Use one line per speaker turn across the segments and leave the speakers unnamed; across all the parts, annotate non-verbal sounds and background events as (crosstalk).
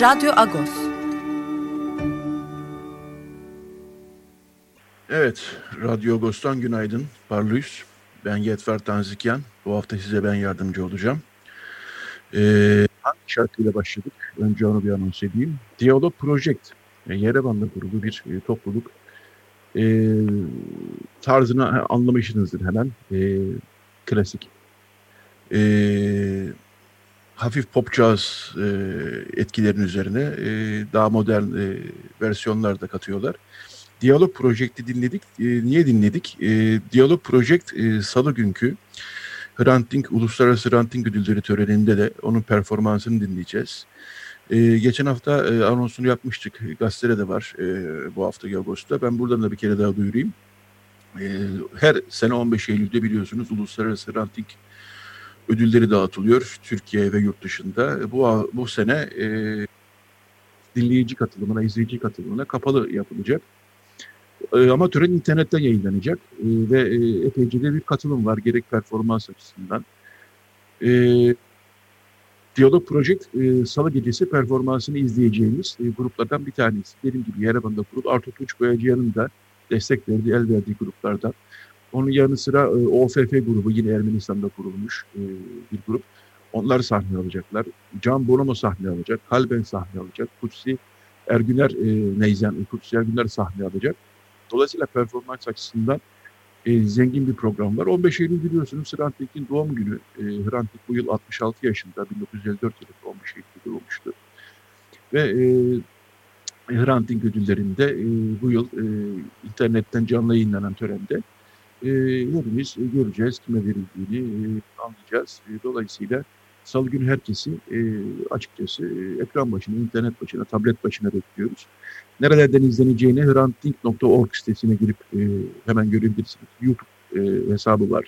Radyo Agos.
Evet, Radyo Agos'tan günaydın. Parlıyız. Ben Yetfer Tanzikyan. Bu hafta size ben yardımcı olacağım. Ee, hangi şarkıyla başladık? Önce onu bir anons edeyim. Diyalog Project. Yani Yerevan'da kurulu bir e, topluluk. E, tarzını anlamışsınızdır hemen. E, klasik. E, hafif pop jazz e, etkilerinin üzerine e, daha modern e, versiyonlar da katıyorlar. Diyalog Project'i dinledik. E, niye dinledik? E, Diyalog Project e, salı günkü Hrant Uluslararası Hrant Dink Ödülleri töreninde de onun performansını dinleyeceğiz. E, geçen hafta e, anonsunu yapmıştık. Gazetede de var e, bu hafta Ağustos'ta. Ben buradan da bir kere daha duyurayım. E, her sene 15 Eylül'de biliyorsunuz Uluslararası Hrant Dink ödülleri dağıtılıyor Türkiye ve yurt dışında. Bu bu sene e, dinleyici katılımına, izleyici katılımına kapalı yapılacak. E, ama tören internetten yayınlanacak e, ve e, epeyce de bir katılım var gerek performans açısından. E, Diyalog Project e, Salı gecesi performansını izleyeceğimiz e, gruplardan bir tanesi. Dediğim gibi Yerevan'da kurul. Artur Tunç Boyacıyan'ın da destek verdiği, el verdiği gruplardan. Onun yanı sıra e, OFF grubu yine Ermenistan'da kurulmuş e, bir grup. Onlar sahne alacaklar. Can Bonomo sahne alacak. Kalben sahne alacak. Kutsi Ergüner e, Neyzen, Kutsi Ergüner sahne alacak. Dolayısıyla performans açısından e, zengin bir program var. 15 Eylül biliyorsunuz Hrant Dink'in doğum günü. E, Hrant Dink bu yıl 66 yaşında, 1954 yılında 15 Eylül'de doğmuştu. Ve e, Hrant Dink ödüllerinde e, bu yıl e, internetten canlı yayınlanan törende e, hepimiz göreceğiz kime verildiğini e, anlayacağız. E, dolayısıyla salı günü herkesi e, açıkçası e, ekran başına, internet başına, tablet başına bekliyoruz. Nerelerden izleneceğini hrantdink.org sitesine girip e, hemen görebilirsiniz. YouTube e, hesabı var,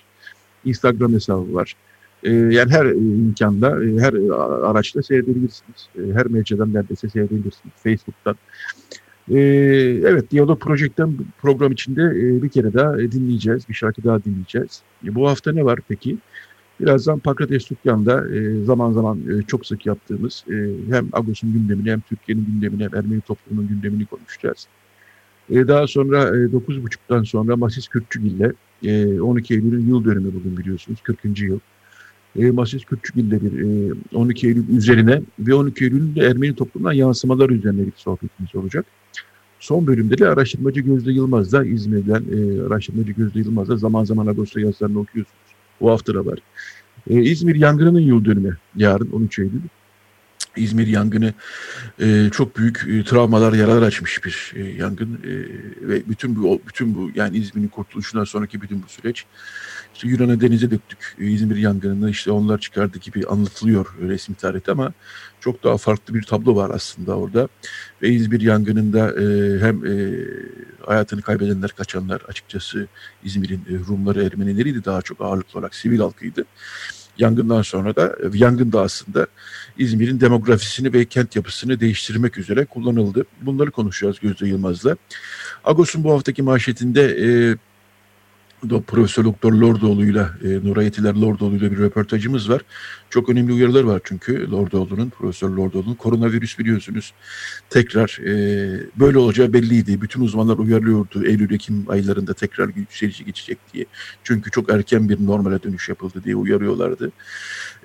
Instagram hesabı var. E, yani her e, imkanda, e, her e, araçta seyredebilirsiniz. Her mecradan neredeyse seyredebilirsiniz. Facebook'tan. Ee, evet, Diyalog Project'ten program içinde e, bir kere daha e, dinleyeceğiz, bir şarkı daha dinleyeceğiz. E, bu hafta ne var peki? Birazdan Pakrates Tukyan'da e, zaman zaman e, çok sık yaptığımız e, hem Agos'un gündemini hem Türkiye'nin gündemini hem Ermeni toplumunun gündemini konuşacağız. E, daha sonra e, 9.30'dan sonra Masis Kürtçügil ile e, 12 Eylül'ün yıl dönümü bugün biliyorsunuz 40. yıl. E, Masis Kürtçügil ile bir e, 12 Eylül üzerine ve 12 Eylül'ün de Ermeni toplumundan yansımalar üzerine bir sohbetimiz olacak. Son bölümde de araştırmacı Gözde Yılmaz'da İzmir'den e, araştırmacı Gözde Yılmaz'da zaman zaman Ağustos yazılarını okuyorsunuz. Bu hafta da var. E, İzmir yangınının yıl dönümü yarın 13 Eylül. İzmir yangını e, çok büyük e, travmalar, yaralar açmış bir e, yangın e, ve bütün bu bütün bu yani İzmir'in kurtuluşundan sonraki bütün bu süreç işte Yunan'a denize döktük e, İzmir yangınını işte onlar çıkardı gibi anlatılıyor resmi tarihte ama çok daha farklı bir tablo var aslında orada ve İzmir yangınında e, hem e, hayatını kaybedenler, kaçanlar açıkçası İzmir'in e, Rumları, Ermenileriydi daha çok ağırlıklı olarak sivil halkıydı. Yangından sonra da yangın da aslında İzmir'in demografisini ve kent yapısını değiştirmek üzere kullanıldı. Bunları konuşacağız Gözde Yılmaz'la. Agos'un bu haftaki manşetinde e, Profesör Doktor Lordoğlu'yla, e, Nurayetiler Lordoğlu'yla bir röportajımız var. Çok önemli uyarılar var çünkü Lordoğlu'nun, Profesör Lordoğlu'nun. Koronavirüs biliyorsunuz tekrar e, böyle olacağı belliydi. Bütün uzmanlar uyarıyordu Eylül-Ekim aylarında tekrar yükselici geçecek diye. Çünkü çok erken bir normale dönüş yapıldı diye uyarıyorlardı.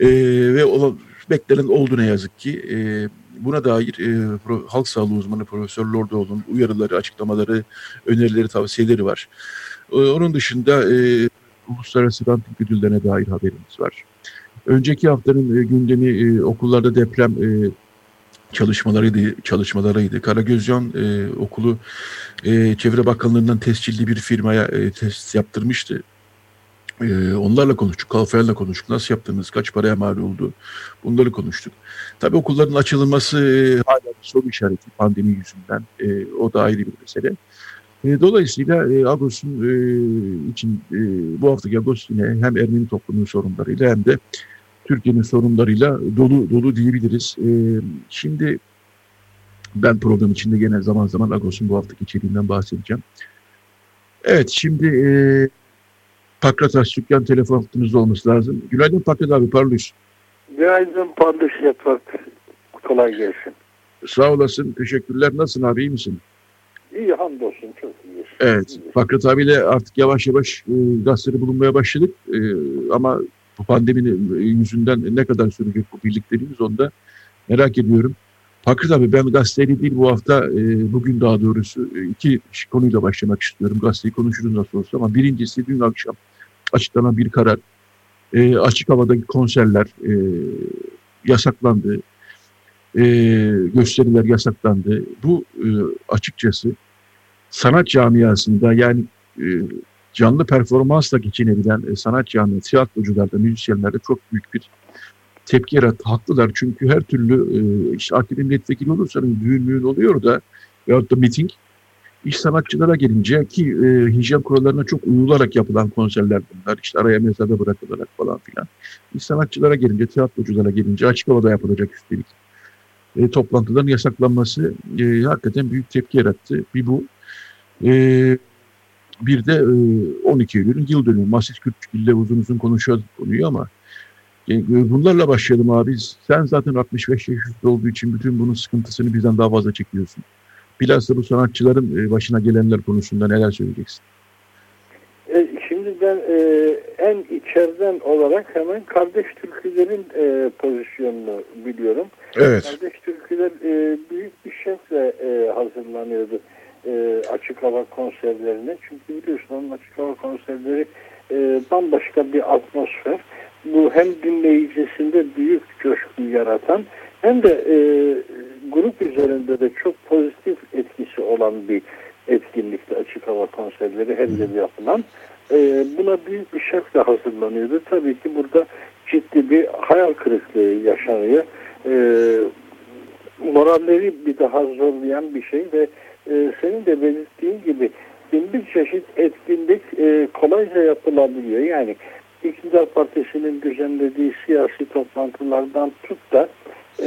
E, ve o, beklenen oldu ne yazık ki. E, buna dair e, pro, halk sağlığı uzmanı Profesör Lordoğlu'nun uyarıları, açıklamaları, önerileri, tavsiyeleri var. Ee, onun dışında e, uluslararası ranting ödüllerine dair haberimiz var. Önceki haftanın e, gündemi e, okullarda deprem e, çalışmalarıydı, çalışmalarıydı. Karagözcan e, okulu e, Çevre Bakanlığı'ndan tescilli bir firmaya e, test yaptırmıştı. Ee, onlarla konuştuk, Kalfayar'la konuştuk. Nasıl yaptığımız, kaç paraya mal oldu bunları konuştuk. Tabii okulların açılması e, hala bir soru işareti pandemi yüzünden. E, o da ayrı bir mesele. E, dolayısıyla e, Agos'un e, için e, bu haftaki Agos yine hem Ermeni toplumunun sorunlarıyla hem de Türkiye'nin sorunlarıyla dolu dolu diyebiliriz. E, şimdi ben program içinde gene zaman zaman Agos'un bu haftaki içeriğinden bahsedeceğim. Evet şimdi e, Pakrat Aşçıkyan telefon hattınızda olması lazım. Günaydın Pakrat abi parlıyorsun.
Günaydın Parlış Network. Kolay gelsin.
Sağ olasın. Teşekkürler. Nasılsın abi? iyi misin?
İyi hamdolsun. Çok iyi.
Evet. İyi. Fakret abiyle artık yavaş yavaş e, gazetede bulunmaya başladık. E, ama bu pandeminin yüzünden ne kadar sürecek bu birlikteliğimiz onu da merak ediyorum. Fakret abi ben gazeteyle değil bu hafta e, bugün daha doğrusu e, iki konuyla başlamak istiyorum. Gazeteyi konuşuruz nasıl olsa ama birincisi dün akşam açıklanan bir karar. E, açık havadaki konserler e, yasaklandı. E, gösteriler yasaklandı. Bu e, açıkçası sanat camiasında yani e, canlı performansla geçinebilen e, sanat camiası, tiyatrocularda, müzisyenlerde çok büyük bir tepki yarattı. Haklılar çünkü her türlü e, işte AKP milletvekili olursanız düğün müğün oluyor da veyahut da miting iş sanatçılara gelince ki e, hijyen kurallarına çok uyularak yapılan konserler bunlar. İşte araya mesafe bırakılarak falan filan. İş sanatçılara gelince, tiyatroculara gelince açık havada yapılacak üstelik. E, toplantıların yasaklanması e, hakikaten büyük tepki yarattı. Bir bu. E, bir de e, 12 Eylül'ün yıl dönümü. Masis Kürtçük ile uzun uzun konuşuyorduk konuyu ama e, bunlarla başlayalım abi. Sen zaten 65 yaş üstü olduğu için bütün bunun sıkıntısını bizden daha fazla çekiyorsun. Bilhassa bu sanatçıların e, başına gelenler konusunda neler söyleyeceksin?
E, şimdi ben e, en içeriden olarak hemen kardeş türkülerin e, pozisyonunu biliyorum.
Evet.
Kardeş türküler e, büyük bir şevkle e, hazırlanıyordu e, açık hava konserlerine. Çünkü biliyorsun onun açık hava konserleri e, bambaşka bir atmosfer. Bu hem dinleyicisinde büyük coşku yaratan hem de e, grup üzerinde de çok pozitif etkisi olan bir etkinlikte açık hava konserleri her yıl yapılan. E, buna büyük bir şevkle hazırlanıyordu. Tabii ki burada ciddi bir hayal kırıklığı yaşanıyor. E, moralleri bir daha zorlayan bir şey ve e, senin de belirttiğin gibi bin bir çeşit etkinlik e, kolayca yapılabiliyor. Yani İktidar Partisi'nin düzenlediği siyasi toplantılardan tut da e,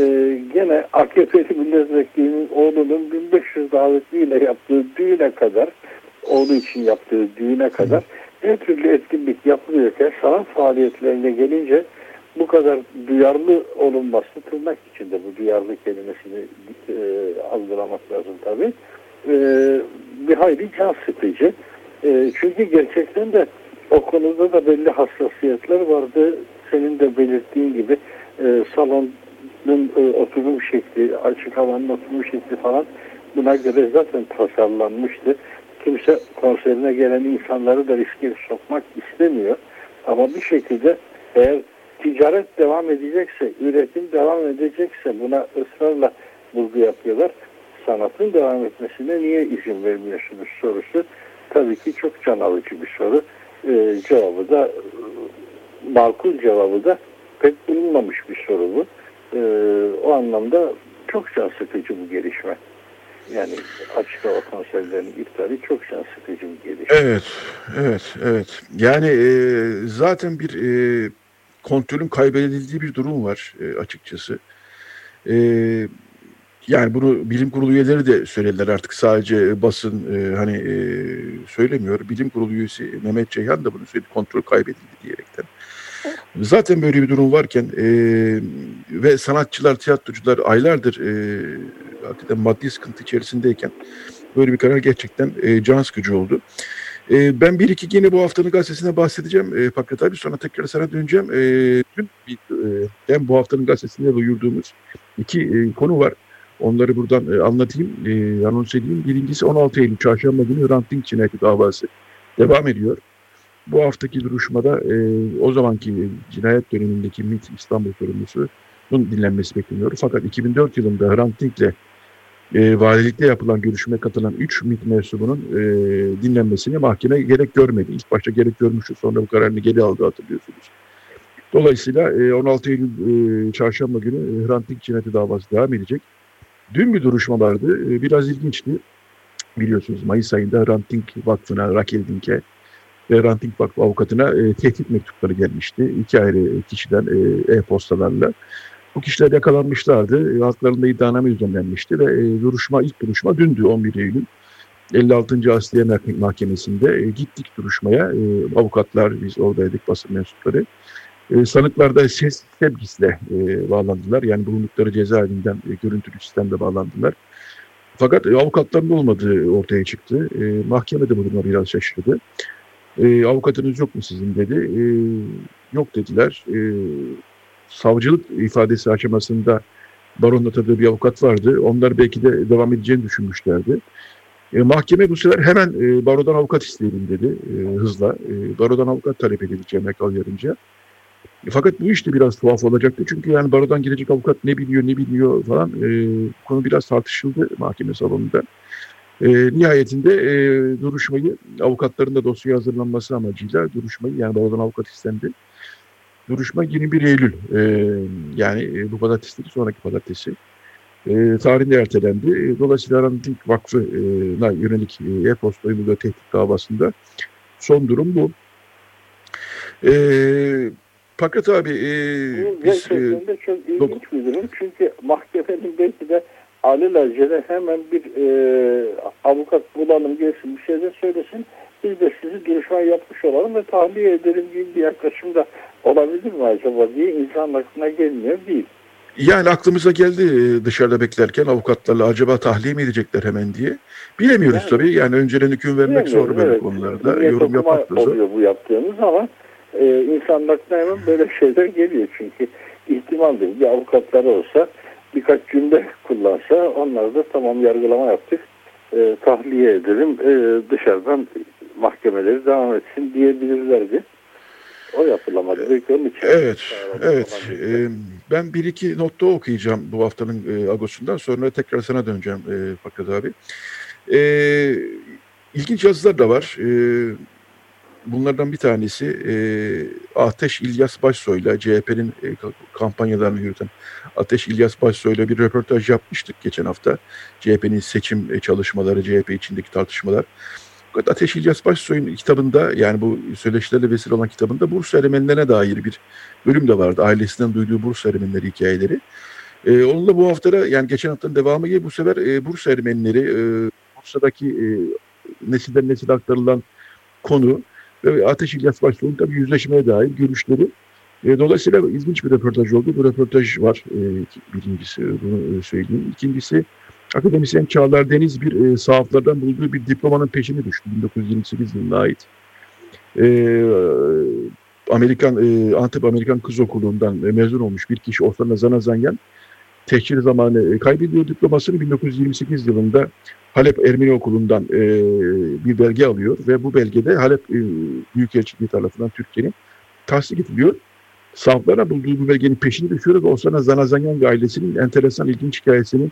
gene AKP'li milletvekilinin oğlunun 1500 davetliyle yaptığı düğüne kadar oğlu için yaptığı düğüne kadar her türlü etkinlik yapılıyorken sanat faaliyetlerine gelince bu kadar duyarlı olunması tırnak içinde bu duyarlı kelimesini e, algılamak lazım tabii. E, bir hayli can sıkıcı. E, çünkü gerçekten de o konuda da belli hassasiyetler vardı. Senin de belirttiğin gibi e, salonun e, oturum şekli, açık havanın oturum şekli falan buna göre zaten tasarlanmıştı. Kimse konserine gelen insanları da riske sokmak istemiyor. Ama bir şekilde eğer ticaret devam edecekse, üretim devam edecekse buna ısrarla vurgu yapıyorlar. Sanatın devam etmesine niye izin vermiyorsunuz sorusu tabii ki çok can alıcı bir soru. Ee, cevabı da makul cevabı da pek bulunmamış bir soru bu. Ee, o anlamda çok can sıkıcı bu gelişme. Yani açık hava konserlerinin iptali çok can sıkıcı bir gelişme.
Evet, evet, evet. Yani e, zaten bir e, kontrolün kaybedildiği bir durum var e, açıkçası. E, yani bunu bilim kurulu üyeleri de söylediler artık sadece basın e, hani e, söylemiyor. Bilim kurulu üyesi Mehmet Ceyhan da bunu söyledi kontrol kaybedildi diyerekten. Zaten böyle bir durum varken e, ve sanatçılar, tiyatrocular aylardır e, hakikaten maddi sıkıntı içerisindeyken böyle bir karar gerçekten e, can sıkıcı oldu. E, ben bir iki yine bu haftanın gazetesine bahsedeceğim e, Fakret abi sonra tekrar sana döneceğim. E, dün e, ben bu haftanın gazetesinde duyurduğumuz iki e, konu var. Onları buradan e, anlatayım, e, anons edeyim. Birincisi 16 Eylül Çarşamba günü Hrant Dink cinayeti davası devam ediyor. Bu haftaki duruşmada e, o zamanki cinayet dönemindeki MİT İstanbul sorumlusunun dinlenmesi bekleniyor. Fakat 2004 yılında Hrant Dink'le e, valilikte yapılan görüşmeye katılan 3 MİT mensubunun e, dinlenmesini mahkeme gerek görmedi. İlk başta gerek görmüştü sonra bu kararını geri aldı hatırlıyorsunuz. Dolayısıyla e, 16 Eylül e, çarşamba günü Hrant Dink cinayeti davası devam edecek. Dün bir duruşma vardı. E, biraz ilginçti. Biliyorsunuz Mayıs ayında Hrant Dink Vakfı'na, Rakel Dink'e ve Dink Vakfı avukatına e, tehdit mektupları gelmişti. İki ayrı kişiden e, e-postalarla. Bu kişiler yakalanmışlardı. E, haklarında iddianame düzenlenmişti ve e, duruşma ilk duruşma dündü 11 Eylül. 56. Asliye Mahkemesi'nde e, gittik duruşmaya. E, avukatlar biz oradaydık basın mensupları. E, sanıklar da ses sevgisle e, bağlandılar. Yani bulundukları cezaevinden e, görüntülü sistemde bağlandılar. Fakat e, avukatların olmadığı ortaya çıktı. E, mahkeme de bu biraz şaşırdı. E, avukatınız yok mu sizin dedi. E, yok dediler. E, savcılık ifadesi aşamasında baronun atadığı bir avukat vardı. Onlar belki de devam edeceğini düşünmüşlerdi. E, mahkeme bu sefer hemen e, barodan avukat isteyelim dedi e, hızla. E, barodan avukat talep edildi Cem yarınca. E, fakat bu işte biraz tuhaf olacaktı. Çünkü yani barodan gelecek avukat ne biliyor ne bilmiyor falan e, konu biraz tartışıldı mahkeme salonunda. E, nihayetinde e, duruşmayı avukatların da dosya hazırlanması amacıyla duruşmayı yani barodan avukat istendi. Duruşma 21 Eylül e, yani e, bu pazartesi sonraki pazartesi e, tarihinde ertelendi. E, dolayısıyla Arantik Vakfı'na yönelik e-posta uyguladığı tehdit davasında son durum bu. E, fakat abi e,
biz... E, çok ilginç bir durum. Çünkü mahkemenin belki de alelacele hemen bir e, avukat bulalım gelsin bir şey de söylesin. Biz de sizi duruşma yapmış olalım ve tahliye edelim gibi bir yaklaşımda olabilir mi acaba diye insan aklına gelmiyor değil.
Yani aklımıza geldi e, dışarıda beklerken avukatlarla acaba tahliye mi edecekler hemen diye. Bilemiyoruz yani, tabii. Yani önceden hüküm vermek zor böyle evet. konularda.
Yorum yapmak da zor. oluyor bu yaptığımız ama e, aklına hemen böyle (laughs) şeyler geliyor. Çünkü ihtimaldir bir avukatları olsa birkaç cümle kullansa onlar da tamam yargılama yaptık e, tahliye edelim e, dışarıdan mahkemeleri devam etsin diyebilirlerdi. O yapılamadı. Belki onun için.
Evet, evet. Ee, ben bir iki notta okuyacağım bu haftanın e, Agos'undan. Sonra tekrar sana döneceğim e, Fakat abi. E, ilginç yazılar da var. E, bunlardan bir tanesi e, Ateş İlyas Başsoy'la CHP'nin e, kampanyalarını yürüten Ateş İlyas Başsoy'la bir röportaj yapmıştık geçen hafta. CHP'nin seçim çalışmaları, CHP içindeki tartışmalar. Fakat Ateş İlyas Başsoy'un kitabında yani bu söyleşilerle vesile olan kitabında Bursa Ermenilerine dair bir bölüm de vardı. Ailesinden duyduğu Bursa Ermenileri hikayeleri. Ee, onunla bu haftada yani geçen haftanın devamı gibi bu sefer e, Bursa Ermenileri e, Bursa'daki e, nesilden nesile aktarılan konu ve Ateş İlyas Başsoy'un tabii yüzleşmeye dair görüşleri. E, dolayısıyla ilginç bir röportaj oldu. Bu röportaj var e, birincisi bunu e, söyleyeyim. İkincisi Akademisyen Çağlar Deniz bir e, sahaflardan bulduğu bir diplomanın peşine düştü 1928 yılına ait. E, Amerikan e, Antep Amerikan Kız Okulu'ndan e, mezun olmuş bir kişi Osman Zanazanyan tehcir zamanı e, kaybediyor diplomasını 1928 yılında Halep Ermeni Okulu'ndan e, bir belge alıyor ve bu belgede Halep e, Büyükelçiliği tarafından Türkiye'nin tasdik ediliyor. Sahaflara bulduğu bu belgenin peşini düşüyor ve Osman Zanazanyan ailesinin enteresan ilginç hikayesini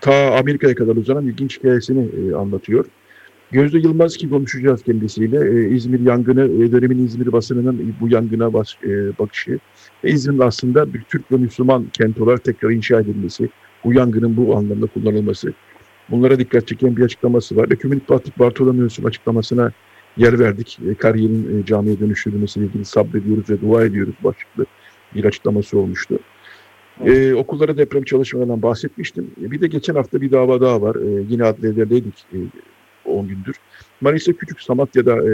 ta Amerika'ya kadar uzanan ilginç hikayesini e, anlatıyor. Gözde Yılmaz ki konuşacağız kendisiyle. E, İzmir yangını, e, dönemin İzmir basınının bu yangına bas, e, bakışı ve İzmir'in aslında bir Türk ve Müslüman kent olarak tekrar inşa edilmesi, bu yangının bu anlamda kullanılması. Bunlara dikkat çeken bir açıklaması var. Ekümenik Patrik Bartolomeos'un açıklamasına yer verdik. E, kariyerin e, camiye dönüştürülmesiyle ilgili sabrediyoruz ve dua ediyoruz başlıklı bir açıklaması olmuştu. Ee, okullara deprem çalışmalarından bahsetmiştim. Bir de geçen hafta bir dava daha var. Ee, yine adliyelerdeydik e, 10 gündür. Manisa Küçük Samatya'da e,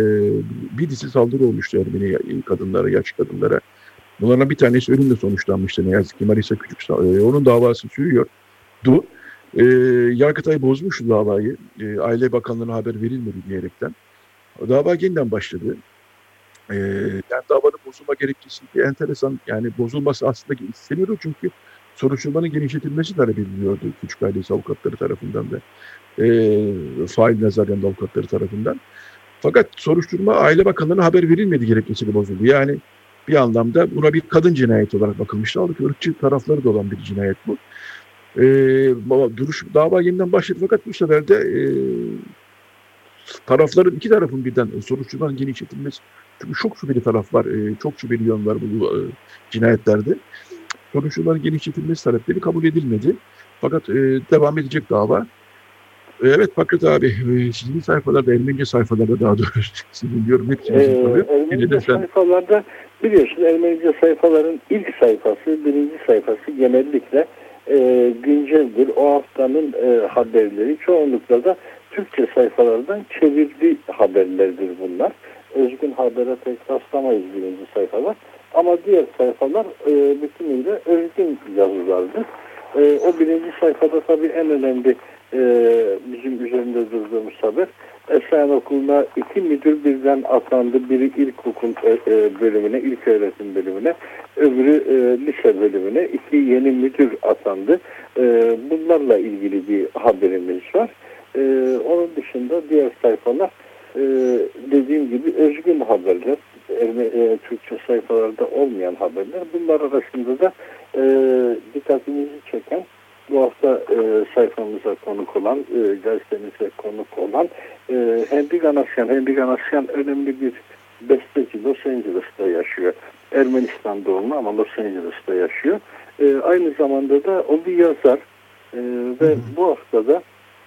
bir dizi saldırı olmuştu Ermeni kadınlara, yaş kadınlara. Bunlardan bir tanesi ölümle sonuçlanmıştı ne yazık ki. Manisa Küçük e, onun davası sürüyor. Du. E, Yargıtay bozmuştu davayı. E, Aile Bakanlığı'na haber verilmedi diyerekten. Dava yeniden başladı. E, yani davanın bozulma gerekçesi enteresan. Yani bozulması aslında isteniyordu çünkü soruşturmanın genişletilmesi talep ediliyordu küçük ailesi avukatları tarafından ve e, fail Nazaryan avukatları tarafından. Fakat soruşturma Aile Bakanlığı'na haber verilmedi gerekçesiyle bozuldu. Yani bir anlamda buna bir kadın cinayeti olarak bakılmıştı. Halbuki ırkçı tarafları da olan bir cinayet bu. E, duruş dava yeniden başladı fakat bu sefer de e, tarafların iki tarafın birden soruşturmanın genişletilmesi çünkü çok şüpheli taraf var, e, çok şüpheli yön var bu e, cinayetlerde. Soruşturmanın genişletilmesi talepleri kabul edilmedi. Fakat e, devam edecek dava. E, evet Fakret abi, e, sizin sayfalarda, Ermenice sayfalarda daha doğrusu (laughs) sizin diyorum hepsini
Ee, Ermenice sayfalarda biliyorsun Ermenice sayfaların ilk sayfası, birinci sayfası genellikle e, günceldir. O haftanın e, haberleri çoğunlukla da Türkçe sayfalardan çevirdi haberlerdir bunlar. Özgün habere pek rastlamayız birinci sayfalar. Ama diğer sayfalar e, bütünüyle özgün yazılardır. E, o birinci sayfada tabii en önemli e, bizim üzerinde durduğumuz haber Esen Okulu'na iki müdür birden atandı. Biri ilkokul e, e, bölümüne, ilk öğretim bölümüne, öbürü e, lise bölümüne. iki yeni müdür atandı. E, bunlarla ilgili bir haberimiz var. E, onun dışında diğer sayfalar e, dediğim gibi özgün haberler. Erme, e, Türkçe sayfalarda olmayan haberler. Bunlar arasında da e, dikkatimizi çeken bu hafta e, sayfamıza konuk olan, e, gazetemize konuk olan e, Henry Ganasyan. Henry Ganasyan önemli bir besteci Los Angeles'ta yaşıyor. Ermenistan doğumlu ama Los Angeles'ta yaşıyor. E, aynı zamanda da o bir yazar e, ve bu hafta da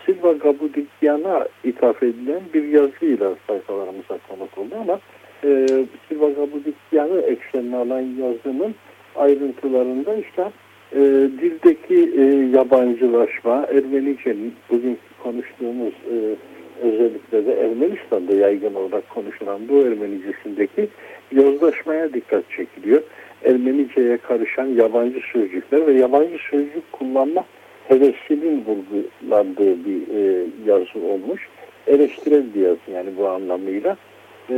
Silva Gabudikyan'a ithaf edilen bir yazıyla sayfalarımıza konuk oldu ama e, Silva Gabudikyan'ı eksenine alan yazımın ayrıntılarında işte e, dildeki e, yabancılaşma, Ermenice'nin bugünkü konuştuğumuz e, özellikle de Ermenistan'da yaygın olarak konuşulan bu Ermenicesindeki yozlaşmaya dikkat çekiliyor. Ermenice'ye karışan yabancı sözcükler ve yabancı sözcük kullanma hevesinin vurgulandığı bir e, yazı olmuş. Eleştirel bir yazı yani bu anlamıyla. E,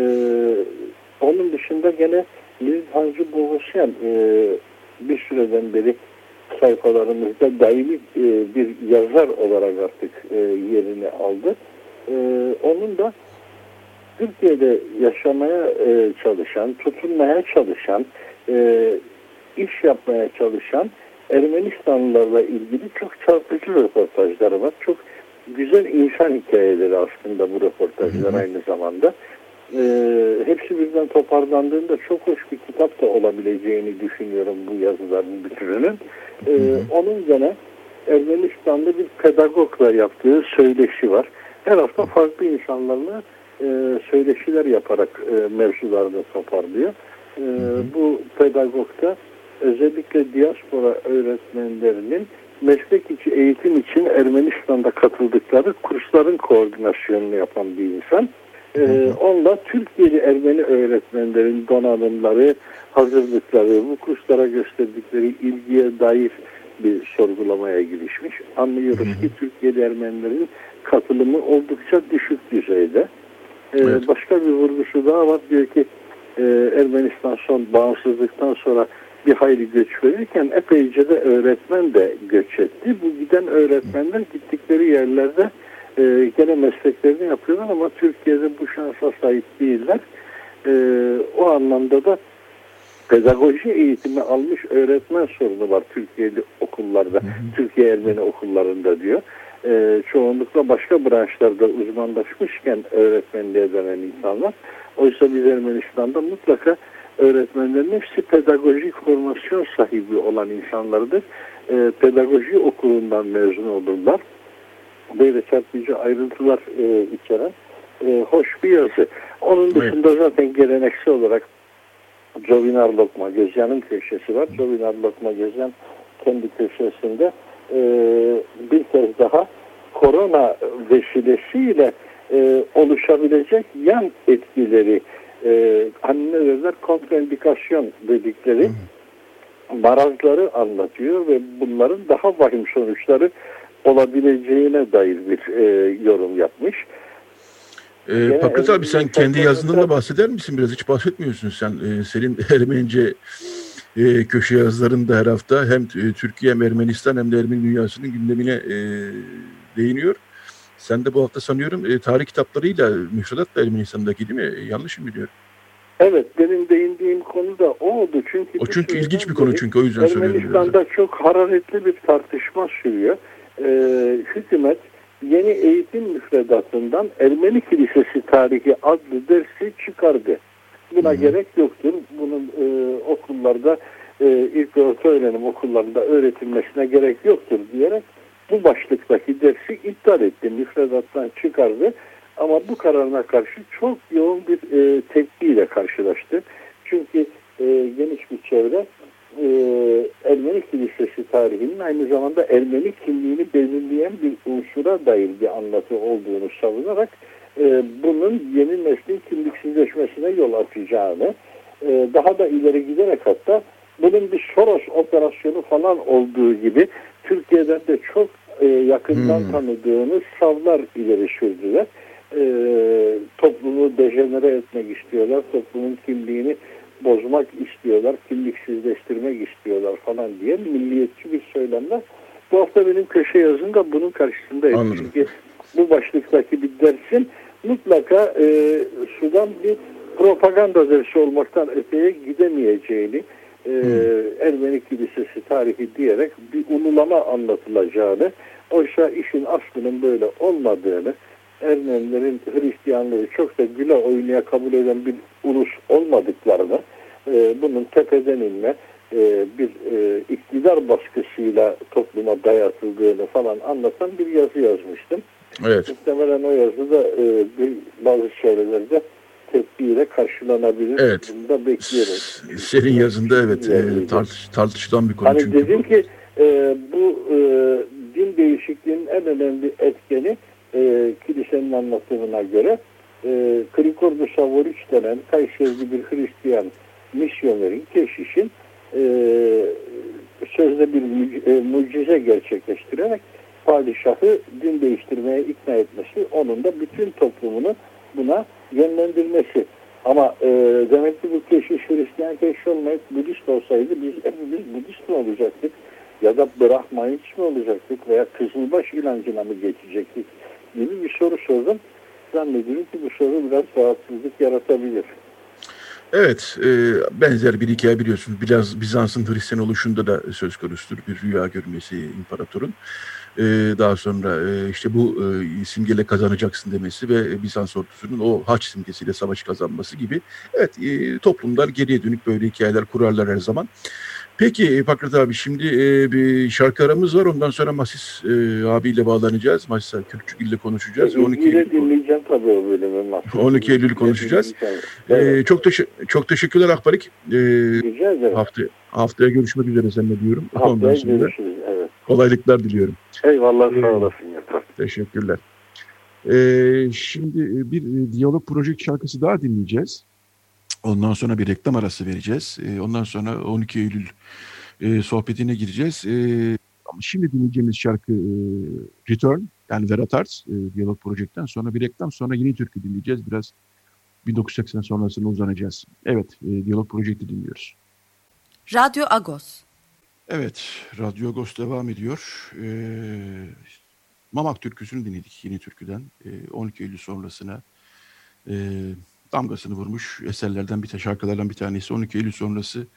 onun dışında gene Liz Hancı Boğuşyan e, bir süreden beri sayfalarımızda daimi e, bir yazar olarak artık e, yerini aldı. E, onun da Türkiye'de yaşamaya e, çalışan, tutunmaya çalışan, e, iş yapmaya çalışan Ermenistanlılarla ilgili çok çarpıcı röportajları var. Çok güzel insan hikayeleri aslında bu röportajlar aynı zamanda. E, hepsi birden toparlandığında çok hoş bir kitap da olabileceğini düşünüyorum bu yazıların bütününün. E, onun gene Ermenistan'da bir pedagogla yaptığı söyleşi var. Her hafta farklı insanlarla e, söyleşiler yaparak e, mevzularını toparlıyor. E, bu pedagog da özellikle diaspora öğretmenlerinin meslek içi eğitim için Ermenistan'da katıldıkları kursların koordinasyonunu yapan bir insan. Ee, onunla Türkiye'li Ermeni öğretmenlerin donanımları, hazırlıkları, bu kurslara gösterdikleri ilgiye dair bir sorgulamaya girişmiş. Anlıyoruz ki Türkiye'li Ermenilerin katılımı oldukça düşük düzeyde. Ee,
Evet.
Başka bir vurgusu daha var. Diyor ki e, Ermenistan son bağımsızlıktan sonra bir hayli göç verirken epeyce de öğretmen de göç etti. Bu giden öğretmenler gittikleri yerlerde e, gene mesleklerini yapıyorlar ama Türkiye'de bu şansa sahip değiller. E, o anlamda da pedagoji eğitimi almış öğretmen sorunu var Türkiye'li okullarda, Türkiye Ermeni okullarında diyor. E, çoğunlukla başka branşlarda uzmanlaşmışken öğretmenliğe dönen insanlar. Oysa biz Ermenistan'da mutlaka öğretmenlerin hepsi pedagojik formasyon sahibi olan insanlardır. E, pedagoji okulundan mezun olurlar. Böyle çarpıcı ayrıntılar e, içeren e, hoş bir yazı. Onun dışında zaten geleneksel olarak Jovinar Lokma Gözyan'ın köşesi var. Jovinar Lokma Gözyan kendi köşesinde e, bir kez daha korona vesilesiyle e, oluşabilecek yan etkileri e, hani ne derler kontraindikasyon dedikleri marazları anlatıyor ve bunların daha vahim sonuçları olabileceğine dair bir e, yorum yapmış. Gene
Fakret abi sen kendi
sayfalarında-
yazından da bahseder misin biraz? Hiç bahsetmiyorsun sen. Ee, senin (laughs) Ermenice e, köşe yazılarında her hafta hem e, Türkiye hem Ermenistan hem de Ermeni dünyasının gündemine e, değiniyor. Sen de bu hafta sanıyorum e, tarih kitaplarıyla müfredatla Ermenistan'daki değil mi? E, yanlış mı biliyorum?
Evet benim değindiğim konu da o oldu. Çünkü
o çünkü ilginç bir konu çünkü o yüzden söylüyorum.
Ermenistan'da çok hararetli bir tartışma sürüyor. Ee, hükümet yeni eğitim müfredatından Ermeni Kilisesi tarihi adlı dersi çıkardı. Buna Hı. gerek yoktur. Bunun e, okullarda e, ilk orta öğrenim okullarında öğretilmesine gerek yoktur diyerek bu başlıktaki dersi iptal etti. Müfredattan çıkardı. Ama bu kararına karşı çok yoğun bir e, tepkiyle karşılaştı. Çünkü e, geniş bir çevre e, Ermeni Kilisesi tarihinin aynı zamanda Ermeni kimliğini belirleyen bir unsura dair bir anlatı olduğunu savunarak e, bunun yeni neslin kimliksizleşmesine yol açacağını e, daha da ileri giderek hatta bunun bir Soros operasyonu falan olduğu gibi Türkiye'den de çok e, yakından hmm. tanıdığını savlar ileri sürdüler. E, toplumu dejenere etmek istiyorlar. Toplumun kimliğini bozmak istiyorlar. Kimliksizleştirmek istiyorlar falan diye milliyetçi bir söylemler. Bu hafta benim köşe yazım da bunun karşısındayım.
Anladım.
Çünkü bu başlıktaki bir dersin mutlaka e, Sudan bir propaganda dersi olmaktan öteye gidemeyeceğini e, Ermeni Kilisesi tarihi diyerek bir ululama anlatılacağını oysa işin aslının böyle olmadığını Ermenilerin Hristiyanlığı çok da güle oynaya kabul eden bir ulus olmadıklarını e, bunun tepeden inme e, bir e, iktidar baskısıyla topluma dayatıldığını falan anlatan bir yazı yazmıştım.
Evet.
Muhtemelen o yazıda e, bir, bazı çevrelerde tepkiyle karşılanabilir.
Evet.
Bunu da bekliyoruz.
Senin yazında evet e, tartış, tartışılan bir konu
hani
çünkü.
Dedim ki e, bu e, din değişikliğinin en önemli etkeni e, kilisenin anlatımına göre e, Krikordu Savoriç denen Kayserili bir Hristiyan misyonerin, keşişin e, sözde bir e, mucize gerçekleştirerek padişahı din değiştirmeye ikna etmesi, onun da bütün toplumunu buna yönlendirmesi. Ama e, demek ki bu keşiş Hristiyan keşiş olmayıp Budist olsaydı biz hepimiz Budist mi olacaktık? Ya da Brahmanist mi olacaktık? Veya Kızılbaş inancına mı geçecektik? Gibi bir soru sordum. Zannediyorum ki bu soru biraz rahatsızlık yaratabilir.
Evet, e, benzer bir hikaye biliyorsunuz. Biraz Bizans'ın Hristiyan oluşunda da söz konusudur bir rüya görmesi imparatorun. E, daha sonra e, işte bu e, simgeyle kazanacaksın demesi ve Bizans ordusunun o haç simgesiyle savaş kazanması gibi. Evet, e, toplumlar geriye dönük böyle hikayeler kurarlar her zaman. Peki Fakret abi şimdi e, bir şarkı aramız var. Ondan sonra Masis e, abiyle bağlanacağız. Masis Kürkçük ile konuşacağız.
E, 12 Eylül dinleyeceğim tabii o bölümü.
12 Eylül konuşacağız. E, çok teş çok teşekkürler Akbarik. E,
Rica ederim.
Haftaya, haftaya görüşmek üzere seninle diyorum.
Haftaya Ondan sonra görüşürüz. Evet.
Kolaylıklar diliyorum.
Eyvallah sağ olasın.
Teşekkürler. Ee, şimdi bir diyalog proje şarkısı daha dinleyeceğiz. Ondan sonra bir reklam arası vereceğiz. E, ondan sonra 12 Eylül e, sohbetine gireceğiz. E, ama şimdi dinleyeceğimiz şarkı e, Return yani Verat Arts e, Diyalog Project'ten sonra bir reklam sonra yeni türkü dinleyeceğiz. Biraz 1980 sonrasına uzanacağız. Evet, e, Diyalog Project'i dinliyoruz.
Radyo Agos.
Evet, Radyo Agos devam ediyor. E, Mamak türküsünü dinledik yeni türküden. E, 12 Eylül sonrasına e, damgasını vurmuş eserlerden bir şarkılardan bir tanesi 12 Eylül sonrası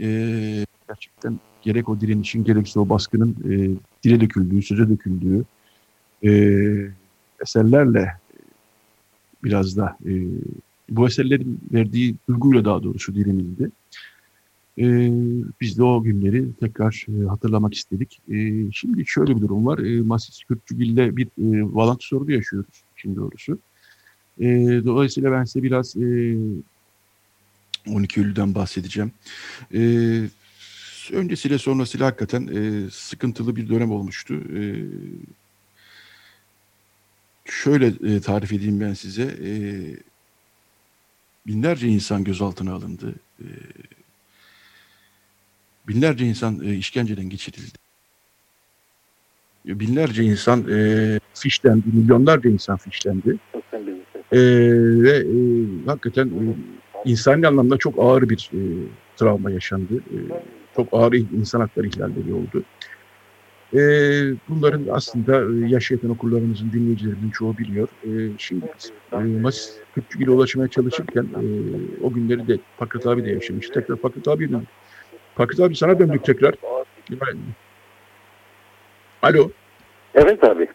e, gerçekten gerek o direnişin gerekse o baskının e, dile döküldüğü, söze döküldüğü e, eserlerle biraz da e, bu eserlerin verdiği duyguyla daha doğrusu direnildi. E, biz de o günleri tekrar e, hatırlamak istedik. E, şimdi şöyle bir durum var. E, Masis Kürtçügil'le bir e, bağlantı sorunu yaşıyoruz şimdi doğrusu. E, dolayısıyla ben size biraz e, 12 Eylül'den bahsedeceğim. E, öncesiyle sonrasıyla hakikaten e, sıkıntılı bir dönem olmuştu. E, şöyle e, tarif edeyim ben size. E, binlerce insan gözaltına alındı. E, binlerce insan e, işkenceden geçirildi. Binlerce insan e, fişlendi, milyonlarca insan fişlendi. E, ve e, hakikaten e, insani anlamda çok ağır bir e, travma yaşandı. E, çok ağır insan hakları ihlalleri oldu. E, bunların aslında e, yaş yakın okurlarımızın, dinleyicilerimizin çoğu biliyor. E, şimdi e, Masis Kürtçü ile ulaşmaya çalışırken e, o günleri de Fakret abi de yaşamış. Tekrar Fakret abi döndük. Fakret abi sana döndük tekrar. Alo.
Evet abi.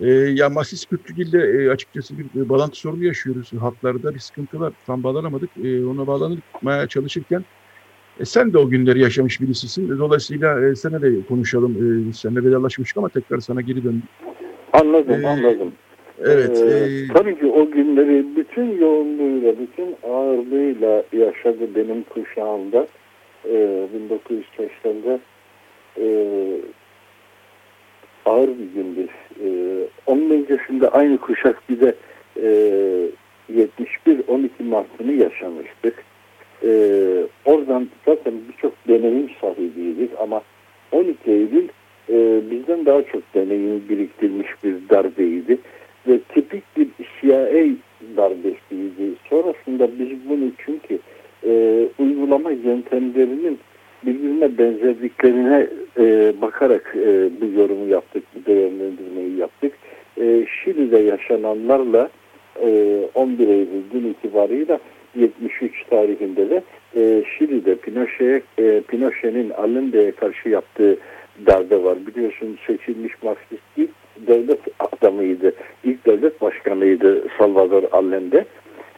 E, ya Masis Kürtçügil'de e, açıkçası bir e, bağlantı sorunu yaşıyoruz. Hatlarda bir sıkıntı var. Tam bağlanamadık. E, ona bağlanmaya çalışırken e, sen de o günleri yaşamış birisisin. Dolayısıyla e, sana de konuşalım. E, seninle vedalaşmıştık ama tekrar sana geri döndüm.
Anladım
Ee,
anladım.
Evet.
Ee,
e,
tabii ki o günleri bütün yoğunluğuyla, bütün ağırlığıyla yaşadı benim kuşağımda. Ee, 1980'de e, ağır bir gündü. Ee, onun öncesinde aynı kuşak bir de e, 71-12 Mart'ını yaşamıştık. Ee, oradan zaten birçok deneyim sahibiydik ama 12 Eylül e, bizden daha çok deneyim biriktirmiş bir darbeydi ve tipik bir CIA darbesiydi. Sonrasında biz bunu çünkü e, uygulama yöntemlerinin birbirine benzerliklerine e, bakarak e, bu yorumu yaptık, bu değerlendirmeyi yaptık. E, Şili'de yaşananlarla e, 11 Eylül dün itibarıyla 73 tarihinde de e, Şili'de Pinochet, e, Pinochet'in Allende'ye karşı yaptığı darbe var. Biliyorsun seçilmiş Marksist ilk devlet adamıydı. İlk devlet başkanıydı Salvador Allende.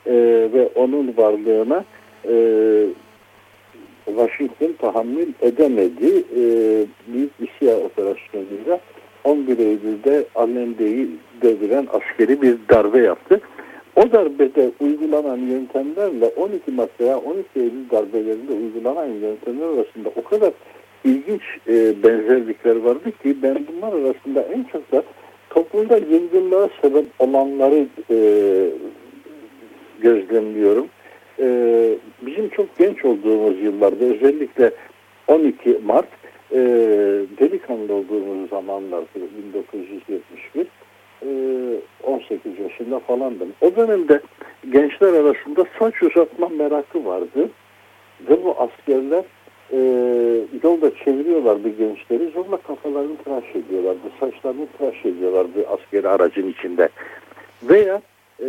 E, ve onun varlığına e, tahammül edemedi. E, büyük bir siyah operasyonuyla 11 Eylül'de Allende'yi deviren askeri bir darbe yaptı. O darbede uygulanan yöntemlerle 12 Mart veya 12 Eylül darbelerinde uygulanan yöntemler arasında o kadar ilginç e, benzerlikler vardı ki ben bunlar arasında en çok da toplumda yıngınlığa sebep olanları e, gözlemliyorum. E, bizim çok genç olduğumuz yıllarda özellikle 12 Mart e, delikanlı olduğumuz zamanlarda 1971 18 e, yaşında falandım. O dönemde gençler arasında saç uzatma merakı vardı. Ve bu askerler e, yolda çeviriyorlardı gençleri. Zorla kafalarını tıraş ediyorlardı. Saçlarını tıraş ediyorlardı askeri aracın içinde. Veya e,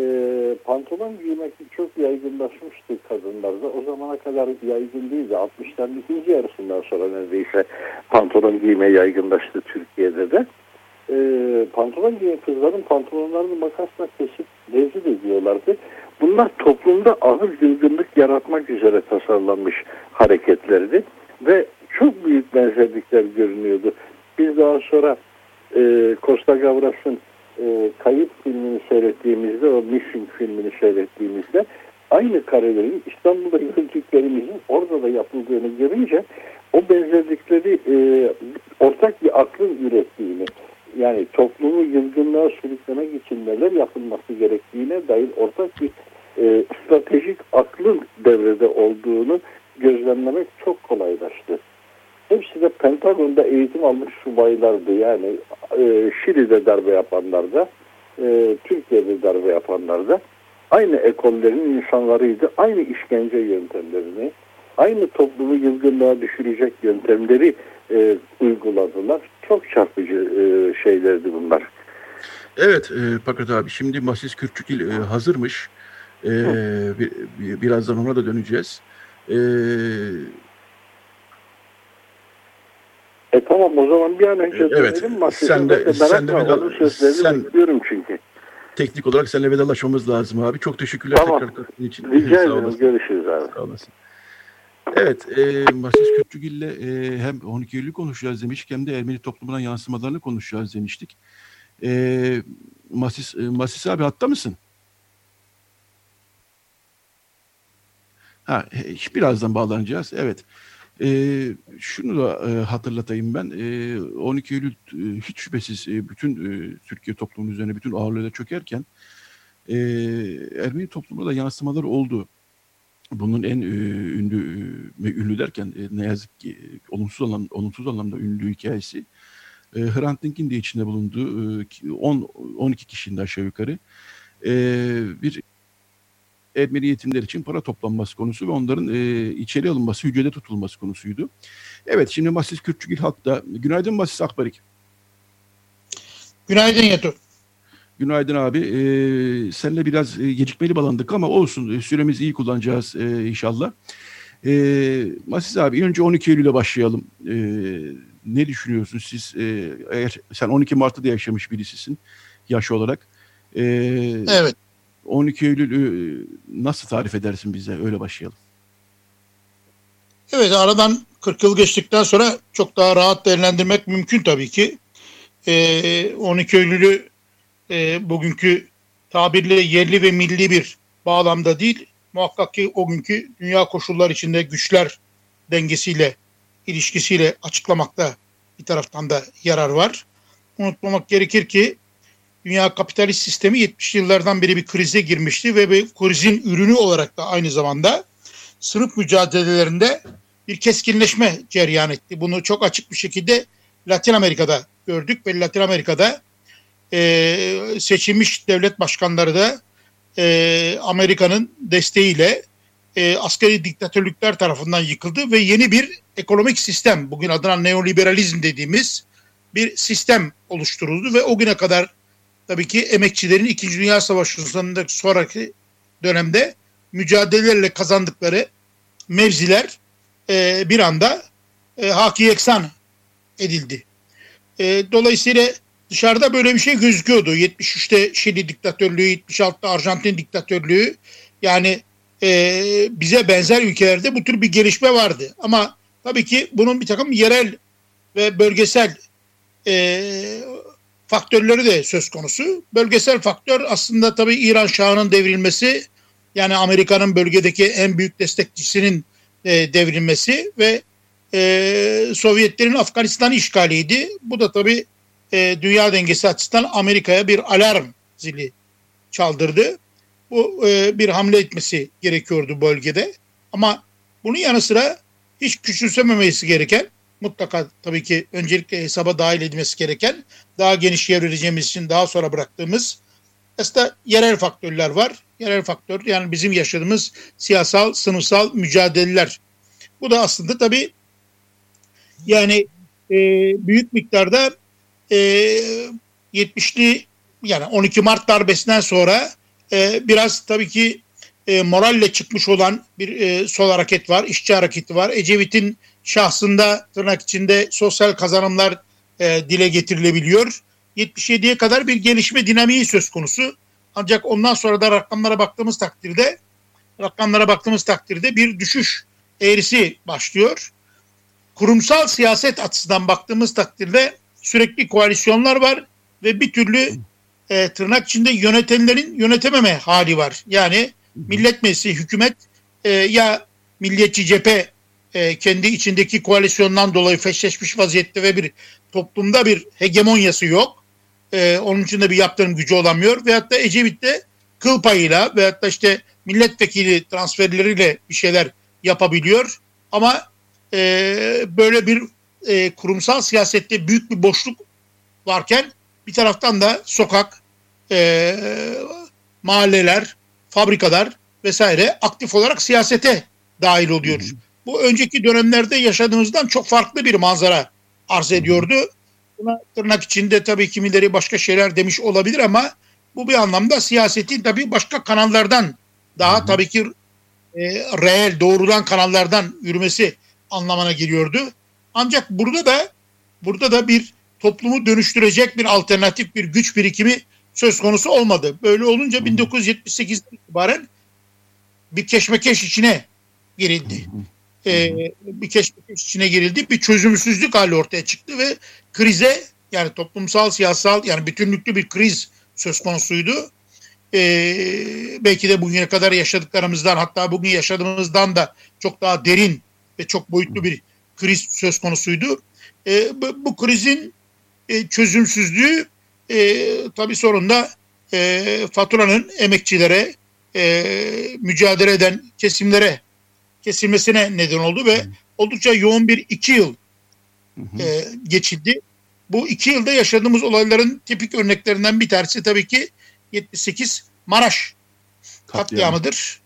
pantolon giymek çok yaygınlaşmıştı kadınlarda. O zamana kadar yaygın değildi. 60'ların ikinci yarısından sonra neredeyse pantolon giyme yaygınlaştı Türkiye'de de e, pantolon giyen kızların pantolonlarını makasla kesip rezil ediyorlardı. Bunlar toplumda ağır yılgınlık yaratmak üzere tasarlanmış hareketlerdi ve çok büyük benzerlikler görünüyordu. Biz daha sonra e, Costa Gavras'ın e, Kayıp filmini seyrettiğimizde, o Missing filmini seyrettiğimizde aynı karelerin İstanbul'da (laughs) gördüklerimizin orada da yapıldığını görünce o benzerlikleri e, ortak bir aklın ürettiğini yani toplumu yılgınlığa sürüklemek için neler yapılması gerektiğine dair ortak bir e, stratejik aklın devrede olduğunu gözlemlemek çok kolaylaştı. Hepsi de Pentagon'da eğitim almış subaylardı. Yani e, Şili'de darbe yapanlar da, e, Türkiye'de darbe yapanlar da aynı ekollerin insanlarıydı. Aynı işkence yöntemlerini, aynı toplumu yılgınlığa düşürecek yöntemleri e, uyguladılar. Çok çarpıcı e, şeylerdi bunlar.
Evet e, Fakat abi şimdi Masis Kürtçükil e, hazırmış. E, bir, bir, birazdan ona da döneceğiz. E,
e tamam o zaman bir an önce
evet, sen de, sen de
vedal, sen, bekliyorum çünkü.
Teknik olarak seninle vedalaşmamız lazım abi. Çok teşekkürler
tamam.
tekrar katkın için.
Rica (laughs) ederim. Görüşürüz abi.
Sağ olasın. Evet, e, Masis Kürtçügil'le e, hem 12 Eylül konuşacağız demiştik hem de Ermeni toplumuna yansımalarını konuşacağız demiştik. E, Masis, e, Masis abi hatta mısın? Ha, birazdan bağlanacağız. Evet. E, şunu da e, hatırlatayım ben. E, 12 Eylül e, hiç şüphesiz e, bütün e, Türkiye toplumunun üzerine bütün ağırlığıyla çökerken e, Ermeni toplumuna da yansımalar oldu bunun en e, ünlü ve ünlü derken e, ne yazık ki olumsuz anlamda, olumsuz anlamda ünlü hikayesi e, Hrant Dink'in de içinde bulunduğu e, 10 12 kişinin aşağı yukarı e, bir Ermeni yetimler için para toplanması konusu ve onların e, içeri alınması, hücrede tutulması konusuydu. Evet şimdi Masis Kürtçügil Halk'ta. Günaydın Masis Akbarik.
Günaydın Yeto.
Günaydın abi. Ee, seninle biraz e, gecikmeli bağlandık ama olsun. Süremizi iyi kullanacağız e, inşallah. E, Masis abi önce 12 Eylül'e başlayalım. E, ne düşünüyorsun siz? E, eğer sen 12 Mart'ta da yaşamış birisisin yaş olarak. E,
evet.
12 Eylül'ü nasıl tarif edersin bize? Öyle başlayalım.
Evet aradan 40 yıl geçtikten sonra çok daha rahat değerlendirmek mümkün tabii ki. E, 12 Eylül'ü e, bugünkü tabirle yerli ve milli bir bağlamda değil, muhakkak ki o günkü dünya koşullar içinde güçler dengesiyle, ilişkisiyle açıklamakta bir taraftan da yarar var. Unutmamak gerekir ki dünya kapitalist sistemi 70 yıllardan beri bir krize girmişti ve bir krizin ürünü olarak da aynı zamanda sınıf mücadelelerinde bir keskinleşme cereyan etti. Bunu çok açık bir şekilde Latin Amerika'da gördük ve Latin Amerika'da e, seçilmiş devlet başkanları da e, Amerika'nın desteğiyle e, askeri diktatörlükler tarafından yıkıldı ve yeni bir ekonomik sistem, bugün adına neoliberalizm dediğimiz bir sistem oluşturuldu ve o güne kadar tabii ki emekçilerin İkinci Dünya Savaşı'ndan sonraki dönemde mücadelelerle kazandıkları mevziler e, bir anda e, haki yeksan edildi. E, dolayısıyla dışarıda böyle bir şey gözüküyordu. 73'te Şili diktatörlüğü, 76'da Arjantin diktatörlüğü. Yani e, bize benzer ülkelerde bu tür bir gelişme vardı. Ama tabii ki bunun bir takım yerel ve bölgesel e, faktörleri de söz konusu. Bölgesel faktör aslında tabii İran Şahı'nın devrilmesi, yani Amerika'nın bölgedeki en büyük destekçisinin e, devrilmesi ve e, Sovyetlerin Afganistan işgaliydi. Bu da tabii e, dünya dengesi açısından Amerika'ya bir alarm zili çaldırdı. Bu e, bir hamle etmesi gerekiyordu bölgede. Ama bunun yanı sıra hiç küçümsememesi gereken mutlaka tabii ki öncelikle hesaba dahil edilmesi gereken daha geniş yer vereceğimiz için daha sonra bıraktığımız aslında yerel faktörler var. Yerel faktör yani bizim yaşadığımız siyasal, sınıfsal mücadeleler. Bu da aslında tabii yani e, büyük miktarda e, 70'li yani 12 Mart darbesinden sonra e, biraz tabii ki e, moralle çıkmış olan bir e, sol hareket var, işçi hareketi var. Ecevit'in şahsında tırnak içinde sosyal kazanımlar e, dile getirilebiliyor. 77'ye kadar bir gelişme dinamiği söz konusu. Ancak ondan sonra da rakamlara baktığımız takdirde rakamlara baktığımız takdirde bir düşüş eğrisi başlıyor. Kurumsal siyaset açısından baktığımız takdirde sürekli koalisyonlar var ve bir türlü e, tırnak içinde yönetenlerin yönetememe hali var. Yani millet meclisi, hükümet e, ya milliyetçi cephe e, kendi içindeki koalisyondan dolayı feşleşmiş vaziyette ve bir toplumda bir hegemonyası yok. E, onun için de bir yaptırım gücü olamıyor. Veyahut da Ecevit de kıl payıyla veyahut da işte milletvekili transferleriyle bir şeyler yapabiliyor. Ama e, böyle bir e, kurumsal siyasette büyük bir boşluk varken bir taraftan da sokak, e, mahalleler, fabrikalar vesaire aktif olarak siyasete dahil oluyor. Hı. Bu önceki dönemlerde yaşadığımızdan çok farklı bir manzara arz ediyordu. Buna tırnak içinde tabii kimileri başka şeyler demiş olabilir ama bu bir anlamda siyasetin tabii başka kanallardan daha tabii ki e, reel doğrudan kanallardan yürümesi anlamına geliyordu. Ancak burada da burada da bir toplumu dönüştürecek bir alternatif bir güç birikimi söz konusu olmadı. Böyle olunca 1978'den itibaren bir keşmekeş içine girildi. Ee, bir keşmekeş içine girildi. Bir çözümsüzlük hali ortaya çıktı ve krize yani toplumsal, siyasal yani bütünlüklü bir kriz söz konusuydu. Ee, belki de bugüne kadar yaşadıklarımızdan hatta bugün yaşadığımızdan da çok daha derin ve çok boyutlu bir kriz söz konusuydu. E, bu, bu krizin e, çözümsüzlüğü e, tabii sorunda e, faturanın emekçilere, e, mücadele eden kesimlere kesilmesine neden oldu ve oldukça yoğun bir iki yıl e, geçildi. Bu iki yılda yaşadığımız olayların tipik örneklerinden bir tanesi tabii ki 78 Maraş katliamıdır.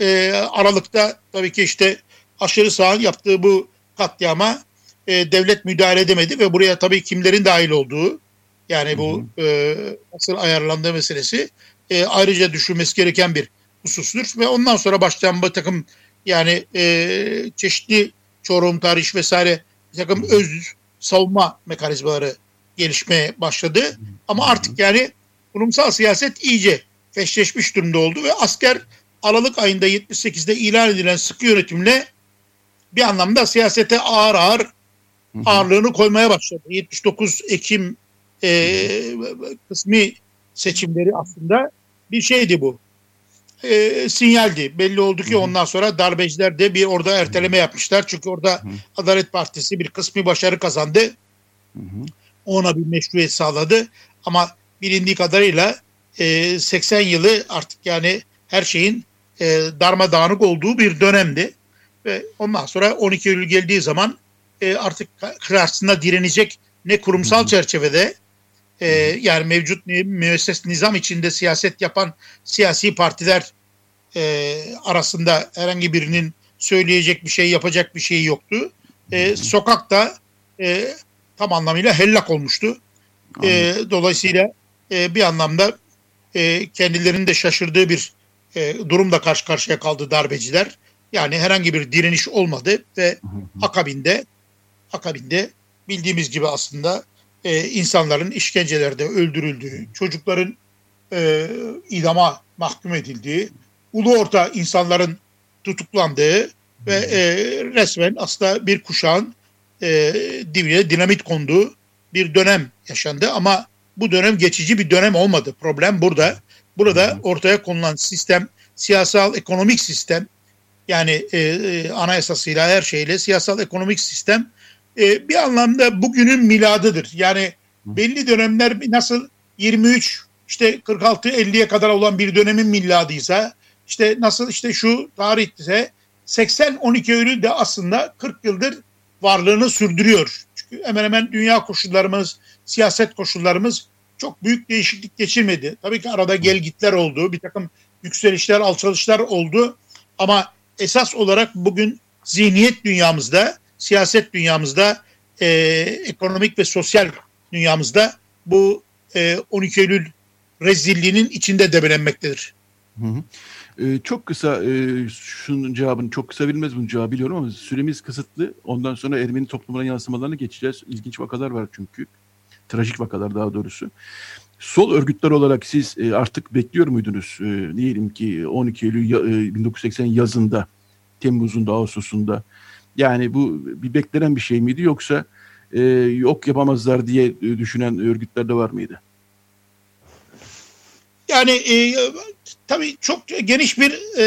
E, Aralık'ta tabii ki işte aşırı sağın yaptığı bu katliama e, devlet müdahale edemedi ve buraya tabii kimlerin dahil olduğu yani bu e, nasıl ayarlandığı meselesi e, ayrıca düşünmesi gereken bir husustur ve ondan sonra başlayan bir takım yani e, çeşitli Çorum tarih vesaire takım öz savunma mekanizmaları gelişmeye başladı. Ama artık yani kurumsal siyaset iyice feşleşmiş durumda oldu ve asker Aralık ayında 78'de ilan edilen sıkı yönetimle bir anlamda siyasete ağır ağır ağırlığını koymaya başladı. 79 Ekim e, kısmi seçimleri aslında bir şeydi bu. E, sinyaldi. Belli oldu ki ondan sonra darbeciler de bir orada erteleme yapmışlar. Çünkü orada Adalet Partisi bir kısmi başarı kazandı. Ona bir meşruiyet sağladı. Ama bilindiği kadarıyla e, 80 yılı artık yani her şeyin e, darmadağınık olduğu bir dönemdi. Ve ondan sonra 12 Eylül geldiği zaman e, artık karşısında direnecek ne kurumsal çerçevede e, yani mevcut müesses nizam içinde siyaset yapan siyasi partiler e, arasında herhangi birinin söyleyecek bir şey yapacak bir şey yoktu. E, sokakta e, tam anlamıyla hellak olmuştu. E, dolayısıyla e, bir anlamda e, kendilerinin de şaşırdığı bir e, durumla karşı karşıya kaldı darbeciler. Yani herhangi bir direniş olmadı ve akabinde akabinde bildiğimiz gibi aslında e, insanların işkencelerde öldürüldüğü, çocukların e, idama mahkum edildiği, ulu orta insanların tutuklandığı ve e, resmen aslında bir kuşağın e, dibine dinamit konduğu bir dönem yaşandı. Ama bu dönem geçici bir dönem olmadı. Problem burada. Burada ortaya konulan sistem, siyasal ekonomik sistem, yani e, e, anayasasıyla her şeyle siyasal ekonomik sistem e, bir anlamda bugünün miladıdır. Yani belli dönemler nasıl 23 işte 46 50'ye kadar olan bir dönemin miladıysa işte nasıl işte şu tarihte 80 12 Eylül de aslında 40 yıldır varlığını sürdürüyor. Çünkü hemen hemen dünya koşullarımız, siyaset koşullarımız çok büyük değişiklik geçirmedi. Tabii ki arada gelgitler oldu, bir takım yükselişler, alçalışlar oldu. Ama esas olarak bugün zihniyet dünyamızda, siyaset dünyamızda, e, ekonomik ve sosyal dünyamızda bu e, 12 Eylül rezilliğinin içinde debelenmektedir.
Hı hı. Ee, çok kısa e, şunun cevabını çok kısa verilmez bunun cevabı biliyorum ama süremiz kısıtlı. Ondan sonra Ermeni toplumuna yansımalarını geçeceğiz. İlginç vakalar var çünkü. Trajik vakalar daha doğrusu. Sol örgütler olarak siz e, artık bekliyor muydunuz? E, diyelim ki 12 Eylül e, 1980 yazında, Temmuz'unda, Ağustos'unda. Yani bu bir beklenen bir şey miydi yoksa e, yok yapamazlar diye düşünen örgütler de var mıydı?
Yani e, tabii çok geniş bir e,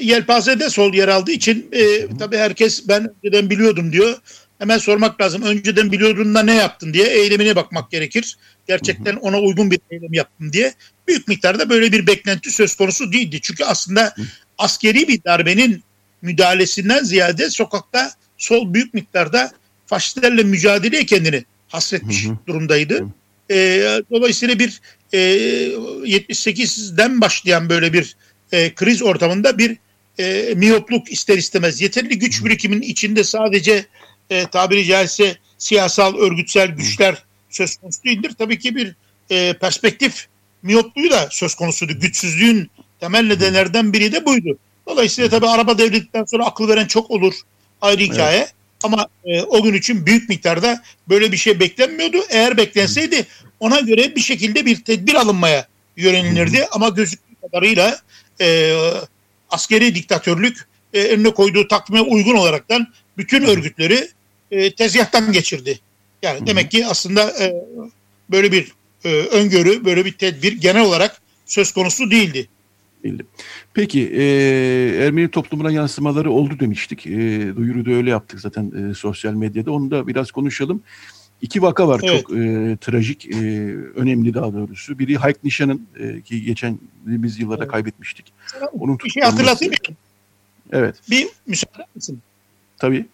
yelpazede sol yer aldığı için e, tabii herkes ben önceden biliyordum diyor. Hemen sormak lazım. Önceden biliyordun da ne yaptın diye eylemine bakmak gerekir. Gerçekten ona uygun bir eylem yaptım diye. Büyük miktarda böyle bir beklenti söz konusu değildi. Çünkü aslında askeri bir darbenin müdahalesinden ziyade sokakta sol büyük miktarda faşistlerle mücadeleye kendini hasretmiş durumdaydı. E, dolayısıyla bir e, 78'den başlayan böyle bir e, kriz ortamında bir e, miyopluk ister istemez. Yeterli güç birikiminin içinde sadece e, tabiri caizse siyasal, örgütsel güçler söz konusu değildir. Tabii ki bir e, perspektif miyopluğu da söz konusudu. Güçsüzlüğün temel nedenlerden biri de buydu. Dolayısıyla tabii araba devletten sonra akıl veren çok olur. Ayrı hikaye. Evet. Ama e, o gün için büyük miktarda böyle bir şey beklenmiyordu. Eğer beklenseydi ona göre bir şekilde bir tedbir alınmaya yönelinirdi. Ama gözüktüğü kadarıyla e, askeri diktatörlük e, önüne koyduğu takvime uygun olaraktan bütün örgütleri e, tezgahtan geçirdi. Yani demek ki aslında e, böyle bir e, öngörü, böyle bir tedbir genel olarak söz konusu değildi.
Değildi. Peki e, Ermeni toplumuna yansımaları oldu demiştik. E, duyuru da öyle yaptık zaten e, sosyal medyada. Onu da biraz konuşalım. İki vaka var evet. çok e, trajik, e, önemli daha doğrusu. Biri Hayk Nişan'ın e, ki geçenimiz yıllarda evet. kaybetmiştik.
Onun bir şey hatırlatayım mı?
Evet.
Bir müsaade misin?
Tabii.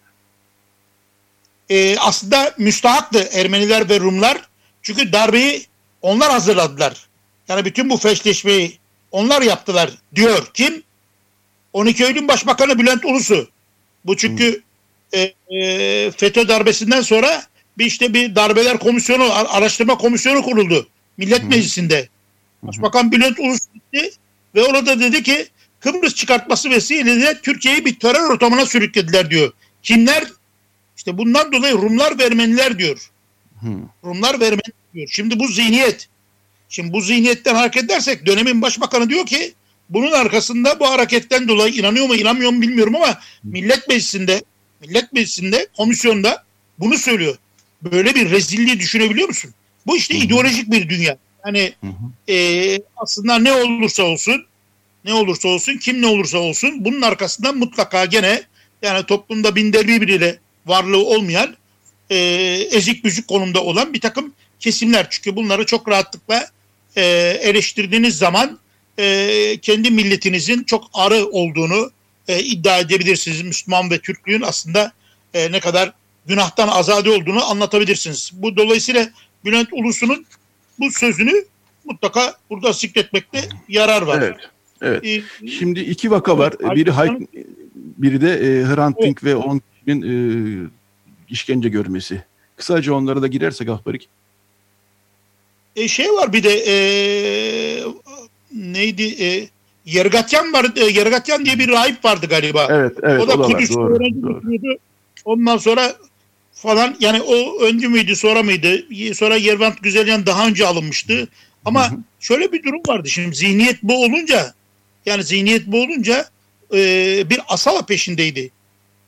E, aslında müstahaktı Ermeniler ve Rumlar. Çünkü darbeyi onlar hazırladılar. Yani bütün bu feşleşmeyi onlar yaptılar diyor. Kim? 12 Eylül Başbakanı Bülent Ulusu. Bu çünkü e, e, FETÖ darbesinden sonra bir işte bir darbeler komisyonu, araştırma komisyonu kuruldu Millet Hı. Meclisi'nde. Başbakan Bülent Ulus gitti ve orada dedi ki Kıbrıs çıkartması vesileyle Türkiye'yi bir terör ortamına sürüklediler diyor. Kimler? İşte bundan dolayı Rumlar ve Ermeniler diyor. Hı. Rumlar ve Ermeniler diyor. Şimdi bu zihniyet. Şimdi bu zihniyetten hareket edersek dönemin başbakanı diyor ki bunun arkasında bu hareketten dolayı inanıyor mu inanmıyor mu bilmiyorum ama Millet Meclisi'nde Millet Meclisi'nde komisyonda bunu söylüyor. Böyle bir rezilliği düşünebiliyor musun? Bu işte Hı-hı. ideolojik bir dünya. Yani e, aslında ne olursa olsun ne olursa olsun kim ne olursa olsun bunun arkasında mutlaka gene yani toplumda binderli biriyle varlığı olmayan e, ezik büzük konumda olan bir takım kesimler. Çünkü bunları çok rahatlıkla e, eleştirdiğiniz zaman e, kendi milletinizin çok arı olduğunu e, iddia edebilirsiniz. Müslüman ve Türklüğün aslında e, ne kadar günahtan azade olduğunu anlatabilirsiniz. Bu dolayısıyla Bülent Ulusu'nun bu sözünü mutlaka burada zikretmekte yarar var.
Evet. Evet. Ee, Şimdi iki vaka var. Biri Hayk, biri de e, Hrant Dink evet. ve onun kişinin e, işkence görmesi. Kısaca onlara da girersek Ahbarik.
E, şey var bir de e, neydi e, Yergatyan var. E, Yergatyan diye bir rahip vardı galiba.
Evet, evet.
O da Kudüs'te öğrenci doğru. Ondan sonra falan yani o önce müydü sonra mıydı? Sonra Yervant Güzelyan daha önce alınmıştı. Ama hı hı. şöyle bir durum vardı. Şimdi zihniyet bu olunca yani zihniyet bu olunca e, bir asala peşindeydi.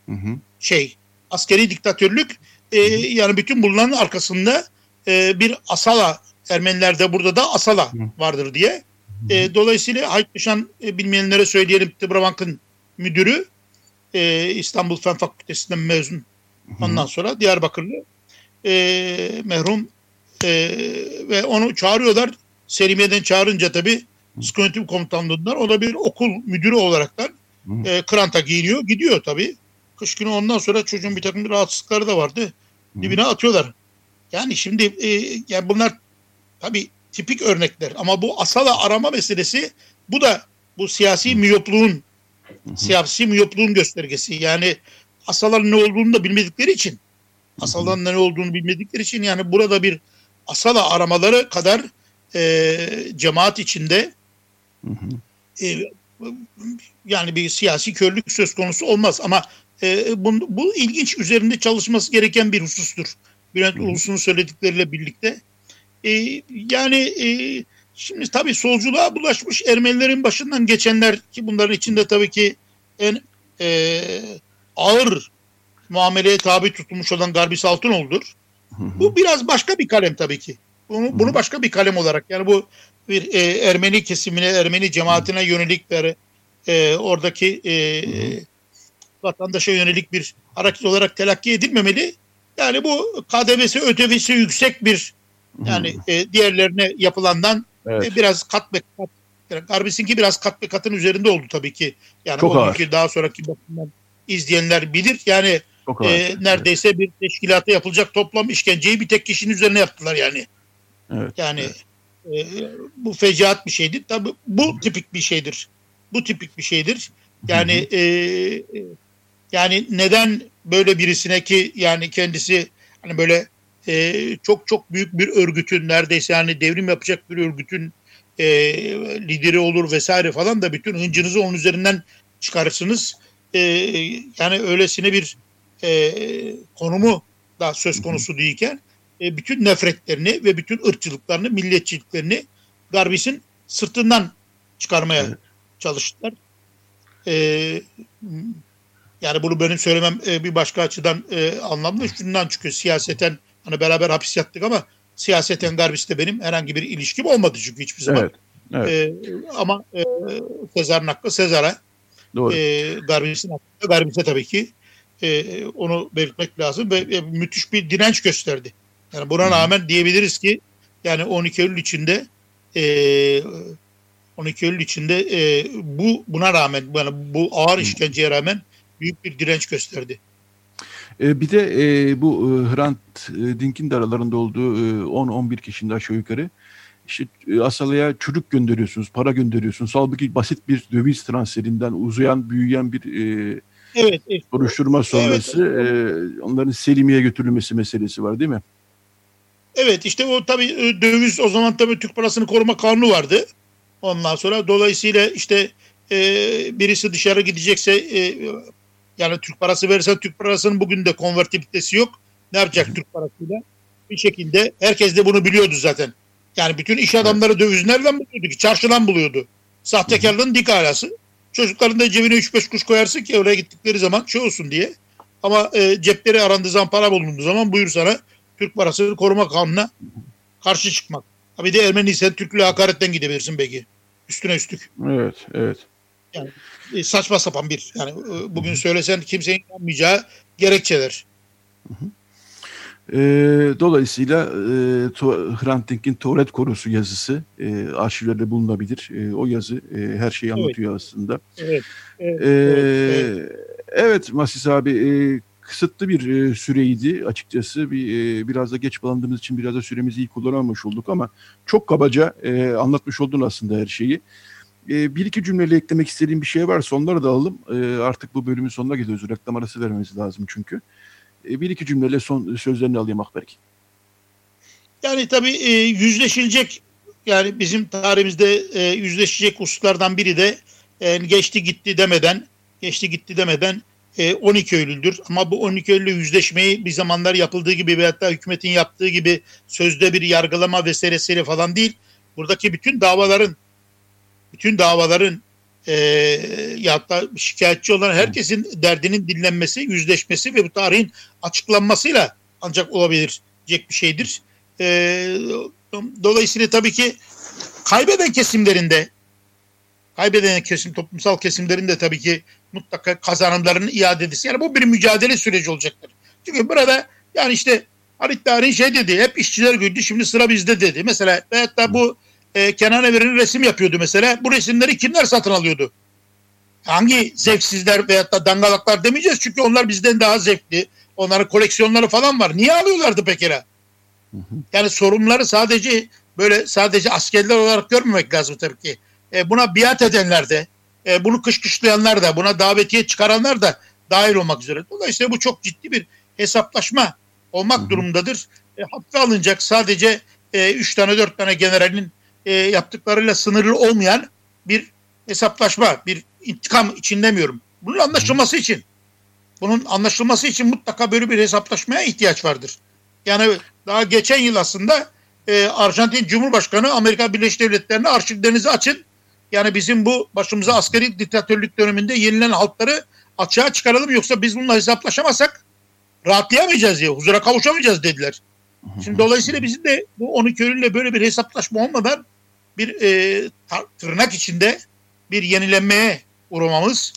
Hı hı. Şey askeri diktatörlük e, yani bütün bunların arkasında e, bir asala Ermenilerde burada da asala vardır diye. E, dolayısıyla Haykmışan e, bilmeyenlere söyleyelim Tıbrabank'ın müdürü e, İstanbul Fen Fakültesinden mezun. Ondan sonra Diyarbakırlı e, merhum e, ve onu çağırıyorlar. Selimiye'den çağırınca tabii Skönetüm komutanlığından o da bir okul müdürü olaraktan e, Krant'a giyiniyor. Gidiyor tabii. Kış günü ondan sonra çocuğun bir takım rahatsızlıkları da vardı. Dibine atıyorlar. Yani şimdi e, yani bunlar tabii tipik örnekler ama bu asala arama meselesi bu da bu siyasi miyopluğun siyasi miyopluğun göstergesi. Yani asaların ne olduğunu da bilmedikleri için asaların ne olduğunu bilmedikleri için yani burada bir asala aramaları kadar e, cemaat içinde e, yani bir siyasi körlük söz konusu olmaz ama e, bu, bu ilginç üzerinde çalışması gereken bir husustur. Bülent Ulusu'nun söyledikleriyle birlikte. E, yani e, şimdi tabii solculuğa bulaşmış Ermenilerin başından geçenler ki bunların içinde tabii ki en e, ağır muameleye tabi tutulmuş olan Garbis Altınoğlu'dur. Bu biraz başka bir kalem tabii ki. Bunu, bunu başka bir kalem olarak yani bu bir e, Ermeni kesimine, Ermeni cemaatine yönelik bir e, oradaki e, vatandaşa yönelik bir hareket olarak telakki edilmemeli. Yani bu KDV'si ötevisi yüksek bir yani e, diğerlerine yapılandan e, evet. e, biraz kat be kat Garbis'inki biraz kat be katın üzerinde oldu tabii ki. Yani Çok o daha sonraki bakımdan izleyenler bilir. Yani e, neredeyse evet. bir teşkilata yapılacak toplam işkenceyi bir tek kişinin üzerine yaptılar yani. Evet. Yani evet. E, bu fecaat bir şeydir. Tabii bu tipik bir şeydir. Bu tipik bir şeydir. Yani e, yani neden böyle birisine ki yani kendisi hani böyle e, çok çok büyük bir örgütün neredeyse yani devrim yapacak bir örgütün e, lideri olur vesaire falan da bütün hıncınızı onun üzerinden çıkarırsınız. E, yani öylesine bir e, konumu da söz konusu değilken e, bütün nefretlerini ve bütün ırkçılıklarını, milliyetçiliklerini Garbis'in sırtından çıkarmaya evet. çalıştılar. E, yani bunu benim söylemem e, bir başka açıdan e, anlamlı. Şundan çıkıyor siyaseten hani beraber hapis yattık ama siyaseten Garbis'te benim herhangi bir ilişkim olmadı çünkü hiçbir zaman. Evet. Evet. E, ama e, Sezar'ın hakkı Sezar'a. Doğru. E, Garbis'in hakkı Garbis'e tabii ki e, onu belirtmek lazım ve e, müthiş bir direnç gösterdi. Yani buna rağmen diyebiliriz ki yani 12 Eylül içinde e, 12 Eylül içinde e, bu buna rağmen yani bu ağır işkenceye rağmen büyük bir direnç gösterdi.
E, bir de e, bu e, Hrant e, Dink'in de aralarında olduğu e, 10-11 kişinin aşağı yukarı işte e, Asala'ya çocuk gönderiyorsunuz, para gönderiyorsunuz. Halbuki basit bir döviz transferinden uzayan, büyüyen bir e, evet, evet. soruşturma sonrası evet. e, onların Selimiye'ye götürülmesi meselesi var değil mi?
Evet işte o tabii döviz o zaman tabii Türk parasını koruma kanunu vardı. Ondan sonra dolayısıyla işte e, birisi dışarı gidecekse e, yani Türk parası verirsen Türk parasının bugün de konvertibilitesi yok. Ne yapacak Türk parasıyla? Bir şekilde herkes de bunu biliyordu zaten. Yani bütün iş adamları döviz nereden buluyordu ki? Çarşıdan buluyordu. Sahtekarlığın dik alası. Çocukların da cebine 3-5 kuş koyarsın ki oraya gittikleri zaman şey olsun diye. Ama e, cepleri arandığı zaman para bulunduğu zaman buyur sana Türk parasını koruma kanununa karşı çıkmak. Bir de Ermeniysen Türklüğe hakaretten gidebilirsin belki. Üstüne üstlük.
Evet, evet.
Yani saçma sapan bir. Yani e, bugün söylesen kimsenin inanmayacağı gerekçeler.
E, dolayısıyla e, Hrant Dink'in Tuvalet Korusu yazısı e, arşivlerde bulunabilir. E, o yazı e, her şeyi anlatıyor evet. aslında. Evet. Evet, e, evet, evet. evet Masis abi e, kısıtlı bir e, süreydi açıkçası. Bir e, biraz da geç bağlandığımız için biraz da süremizi iyi kullanamamış olduk ama çok kabaca e, anlatmış oldun aslında her şeyi. E, bir iki cümleyle eklemek istediğim bir şey varsa onları da alalım. E, artık bu bölümün sonuna geliyoruz. Reklam arası vermemiz lazım çünkü. E, bir iki cümleyle son sözlerini alayım Akberk.
Yani tabii e, yüzleşilecek yani bizim tarihimizde e, yüzleşecek hususlardan biri de e, geçti gitti demeden geçti gitti demeden 12 e, Eylül'dür. Ama bu 12 Eylül yüzleşmeyi bir zamanlar yapıldığı gibi veyahut da hükümetin yaptığı gibi sözde bir yargılama vesairesiyle falan değil. Buradaki bütün davaların bütün davaların e, ya da şikayetçi olan herkesin derdinin dinlenmesi, yüzleşmesi ve bu tarihin açıklanmasıyla ancak olabilecek bir şeydir. E, dolayısıyla tabii ki kaybeden kesimlerinde kaybeden kesim toplumsal kesimlerinde tabii ki mutlaka kazanımların iade edilmesi. Yani bu bir mücadele süreci olacaktır. Çünkü burada yani işte Halit Tarih'in şey dedi hep işçiler güldü şimdi sıra bizde dedi. Mesela veyahut da bu e, Kenan Evren'in resim yapıyordu mesela. Bu resimleri kimler satın alıyordu? Hangi zevksizler veyahut da dangalaklar demeyeceğiz çünkü onlar bizden daha zevkli. Onların koleksiyonları falan var. Niye alıyorlardı pekala? Yani sorunları sadece böyle sadece askerler olarak görmemek lazım tabii ki. E, buna biat edenler de, e, bunu kışkışlayanlar da, buna davetiye çıkaranlar da dahil olmak üzere. Dolayısıyla bu çok ciddi bir hesaplaşma olmak Hı-hı. durumundadır. E, hafife alınacak sadece e, üç tane dört tane generalin e, yaptıklarıyla sınırlı olmayan bir hesaplaşma, bir intikam için demiyorum. Bunun anlaşılması için, bunun anlaşılması için mutlaka böyle bir hesaplaşmaya ihtiyaç vardır. Yani daha geçen yıl aslında e, Arjantin Cumhurbaşkanı Amerika Birleşik Devletleri'ne arşivlerinizi açın. Yani bizim bu başımıza askeri diktatörlük döneminde yenilen halkları açığa çıkaralım yoksa biz bununla hesaplaşamazsak rahatlayamayacağız ya, huzura kavuşamayacağız dediler. Şimdi dolayısıyla bizim de bu 12 Eylül'le böyle bir hesaplaşma olmadan bir e, tırnak içinde bir yenilenmeye uğramamız,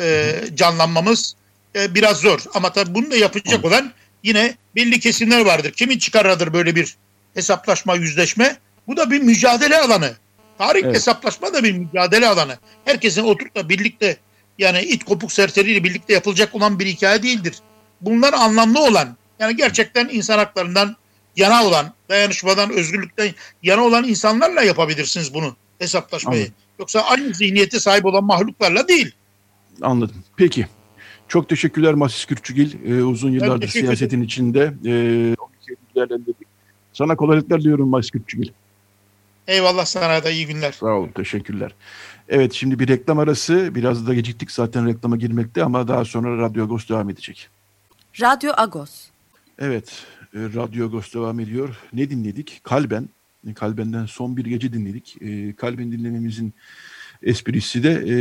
e, canlanmamız e, biraz zor. Ama tabii bunu da yapacak olan yine belli kesimler vardır. Kimin çıkarıdır böyle bir hesaplaşma, yüzleşme? Bu da bir mücadele alanı. Tarih evet. hesaplaşma da bir mücadele alanı. Herkesin oturup da birlikte yani it kopuk serseriyle birlikte yapılacak olan bir hikaye değildir. Bunlar anlamlı olan yani gerçekten insan haklarından yana olan, dayanışmadan, özgürlükten yana olan insanlarla yapabilirsiniz bunu hesaplaşmayı. Anladım. Yoksa aynı zihniyete sahip olan mahluklarla değil.
Anladım. Peki. Çok teşekkürler Masis Kürçügil. Ee, uzun yıllardır siyasetin içinde. Ee, Sana kolaylıklar diliyorum Masis Kürçügil.
Eyvallah sana da iyi günler.
Sağ olun. Teşekkürler. Evet şimdi bir reklam arası. Biraz da geciktik zaten reklama girmekte ama daha sonra Radyo Agos devam edecek.
Radyo Agos.
Evet. E, Radyo Agos ediyor. Ne dinledik? Kalben. Kalben'den son bir gece dinledik. E, Kalben dinlememizin esprisi de e,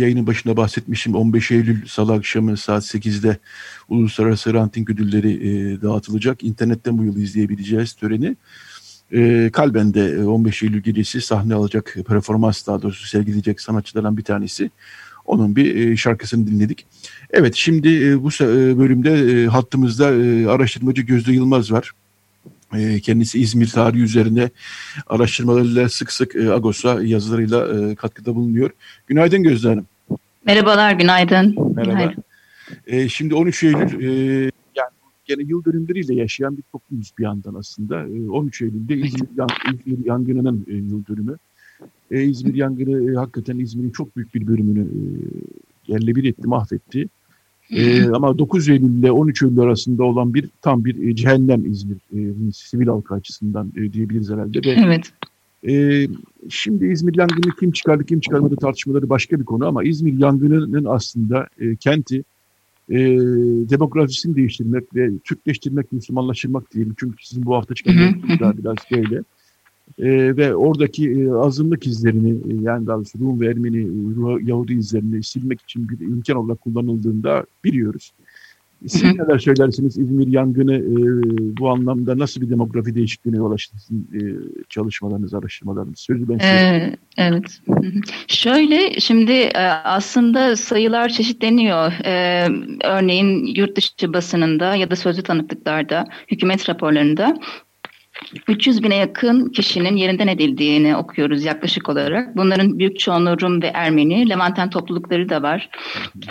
yayının başında bahsetmişim 15 Eylül Salı akşamı saat 8'de Uluslararası Ranting Ödülleri e, dağıtılacak. İnternetten bu yıl izleyebileceğiz töreni. E, Kalben'de 15 Eylül gecesi sahne alacak performans daha doğrusu sergileyecek sanatçılardan bir tanesi. Onun bir e, şarkısını dinledik. Evet şimdi e, bu e, bölümde hattımızda araştırmacı Gözde Yılmaz var. Kendisi İzmir tarihi üzerine araştırmalarıyla sık sık Agos'a yazılarıyla katkıda bulunuyor. Günaydın Gözde Hanım.
Merhabalar, günaydın.
Merhaba. Günaydın. Şimdi 13 Eylül yani yani yıl dönümleriyle yaşayan bir toplumuz bir yandan aslında. 13 Eylül'de İzmir, İzmir yangınının yıl dönümü. İzmir yangını hakikaten İzmir'in çok büyük bir bölümünü yerle bir etti, mahvetti. Ee, (laughs) ama 9 Eylül ile 13 Eylül arasında olan bir tam bir e, cehennem İzmir e, sivil halkı açısından e, diyebiliriz herhalde. Ve,
evet.
E, şimdi İzmir yangını kim çıkardı kim çıkarmadı tartışmaları başka bir konu ama İzmir yangınının aslında e, kenti e, demografisini değiştirmek ve Türkleştirmek, Müslümanlaştırmak diyelim. Çünkü sizin bu hafta çıkan daha biraz böyle. E, ve oradaki e, azınlık izlerini e, yani daha doğrusu Rum ve Ermeni e, Yahudi izlerini silmek için bir imkan olarak kullanıldığında biliyoruz. Siz neler söylersiniz İzmir yangını e, bu anlamda nasıl bir demografi değişikliğine yol açtı sizin e, çalışmalarınız, araştırmalarınız? Sözü ben size.
Ee, evet. Şöyle şimdi aslında sayılar çeşitleniyor. Ee, örneğin yurt dışı basınında ya da sözlü tanıklıklarda, hükümet raporlarında 300 bine yakın kişinin yerinden edildiğini okuyoruz yaklaşık olarak. Bunların büyük çoğunluğu Rum ve Ermeni. Levanten toplulukları da var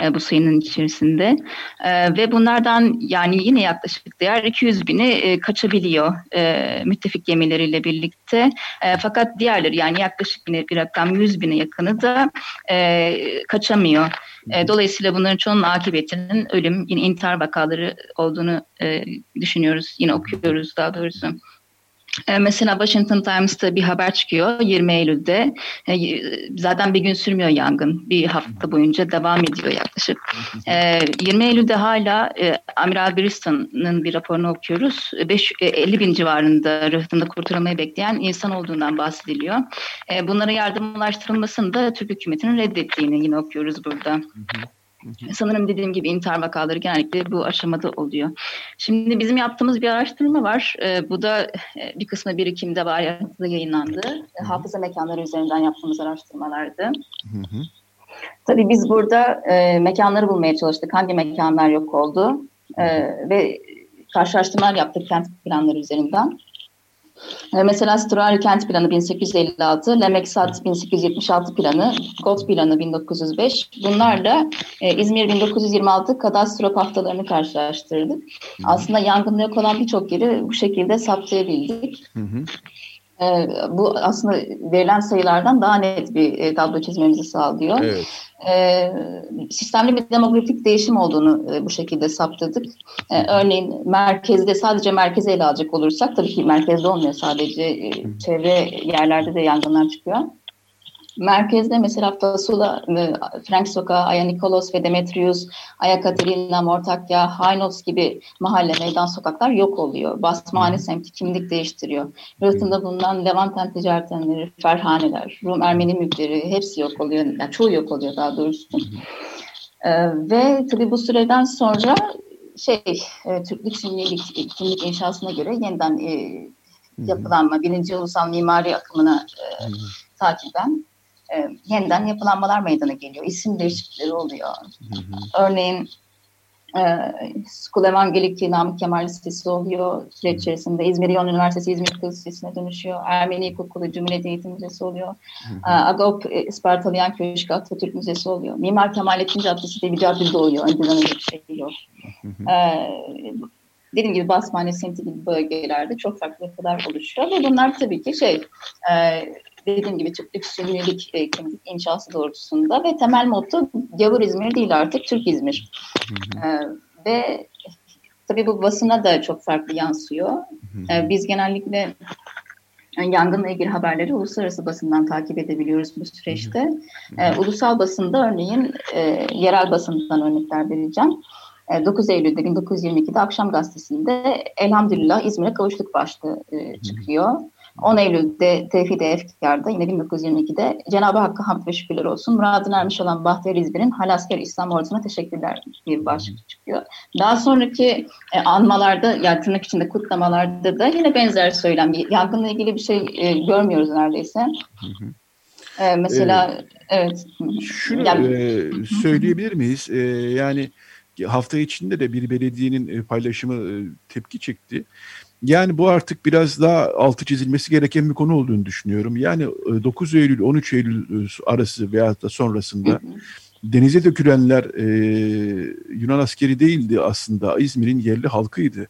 e, bu sayının içerisinde. E, ve bunlardan yani yine yaklaşık değer 200 bini e, kaçabiliyor e, müttefik gemileriyle birlikte. E, fakat diğerleri yani yaklaşık bir, bir rakam 100 bine yakını da e, kaçamıyor. E, dolayısıyla bunların çoğunun akıbetinin ölüm, yine intihar vakaları olduğunu e, düşünüyoruz. Yine okuyoruz daha doğrusu. E, mesela Washington Times'ta bir haber çıkıyor 20 Eylül'de. E, zaten bir gün sürmüyor yangın. Bir hafta boyunca devam ediyor yaklaşık. 20 e, Eylül'de hala Amiral Bristol'ın bir raporunu okuyoruz. 5, 50 bin civarında rıhtımda kurtarılmayı bekleyen insan olduğundan bahsediliyor. Bunlara yardım ulaştırılmasını da Türk hükümetinin reddettiğini yine okuyoruz burada. Hı hı. Sanırım dediğim gibi intihar vakaları genellikle bu aşamada oluyor. Şimdi bizim yaptığımız bir araştırma var. E, bu da e, bir kısmı birikimde var, yarısı yayınlandı. E, hafıza mekanları üzerinden yaptığımız araştırmalardı. Hı hı. Tabii biz burada e, mekanları bulmaya çalıştık. Hangi mekanlar yok oldu? E, ve karşılaştırmalar yaptık kent planları üzerinden. E, mesela Sturari Kent Planı 1856, Lemeksat 1876 planı, GOT planı 1905. Bunlarla e, İzmir 1926 kadastro haftalarını karşılaştırdık. Hı. Aslında yangında yok olan birçok yeri bu şekilde saptayabildik. Hı hı. E, bu aslında verilen sayılardan daha net bir e, tablo çizmemizi sağlıyor. Evet. E, sistemli bir demografik değişim olduğunu e, bu şekilde saptadık. E, örneğin merkezde sadece merkeze ele alacak olursak tabii ki merkezde olmuyor sadece e, çevre yerlerde de yangınlar çıkıyor. Merkezde mesela Fasula, e, Frank Sokağı, Aya Nikolos ve Demetrius, Aya Katerina, Mortakya, Haynos gibi mahalle, meydan sokaklar yok oluyor. Basmane semti kimlik değiştiriyor. Rıhtımda bulunan Levanten ticarethaneleri, ferhaneler, Rum Ermeni mülkleri hepsi yok oluyor. Yani çoğu yok oluyor daha doğrusu. Ee, ve tabii bu süreden sonra şey, e, Türklük kimlik, kimlik inşasına göre yeniden e, yapılanma, birinci ulusal mimari akımına e, takiben e, yeniden yapılanmalar meydana geliyor. İsim değişiklikleri oluyor. Hı hı. Örneğin e, Skul Evangelik Namık Kemal Lisesi oluyor. Süreç içerisinde İzmir İyon Üniversitesi İzmir Kız Lisesi'ne dönüşüyor. Ermeni İlkokulu Cumhuriyet Eğitim Müzesi oluyor. Hı hı. E, Agop Ispartalyan Köşkü Atatürk Müzesi oluyor. Mimar Kemalettin Caddesi diye bir cadde doğuyor. Önceden öyle bir şey yok. Hı hı. E, dediğim gibi Basmane semti gibi bölgelerde çok farklı yapılar oluşuyor ve bunlar tabii ki şey e, dediğim gibi Türklük Sünnilik e, inşası doğrultusunda ve temel motto Gavur İzmir değil artık Türk İzmir. E, ve tabii bu basına da çok farklı yansıyor. E, biz genellikle yani yangınla ilgili haberleri uluslararası basından takip edebiliyoruz bu süreçte. E, ulusal basında örneğin e, yerel basından örnekler vereceğim. 9 e, Eylül'de 1922'de Akşam Gazetesi'nde Elhamdülillah İzmir'e kavuştuk başlığı e, çıkıyor. 10 Eylül'de Tevhid-i Efkar'da yine 1922'de Cenab-ı Hakk'a hamd ve şükürler olsun. Muradına ermiş olan Bahtiyar İzmir'in Halasker İslam ordusuna teşekkürler bir başlık çıkıyor. Daha sonraki e, anmalarda yani tırnak içinde kutlamalarda da yine benzer söylem. Yangınla ilgili bir şey e, görmüyoruz neredeyse. Hı hı. Ee, mesela evet. evet.
Şunu yani, e, söyleyebilir miyiz? E, yani hafta içinde de bir belediyenin e, paylaşımı e, tepki çekti. Yani bu artık biraz daha altı çizilmesi gereken bir konu olduğunu düşünüyorum. Yani 9 e, Eylül 13 Eylül arası veya da sonrasında denize dökülenler e, Yunan askeri değildi aslında. İzmir'in yerli halkıydı.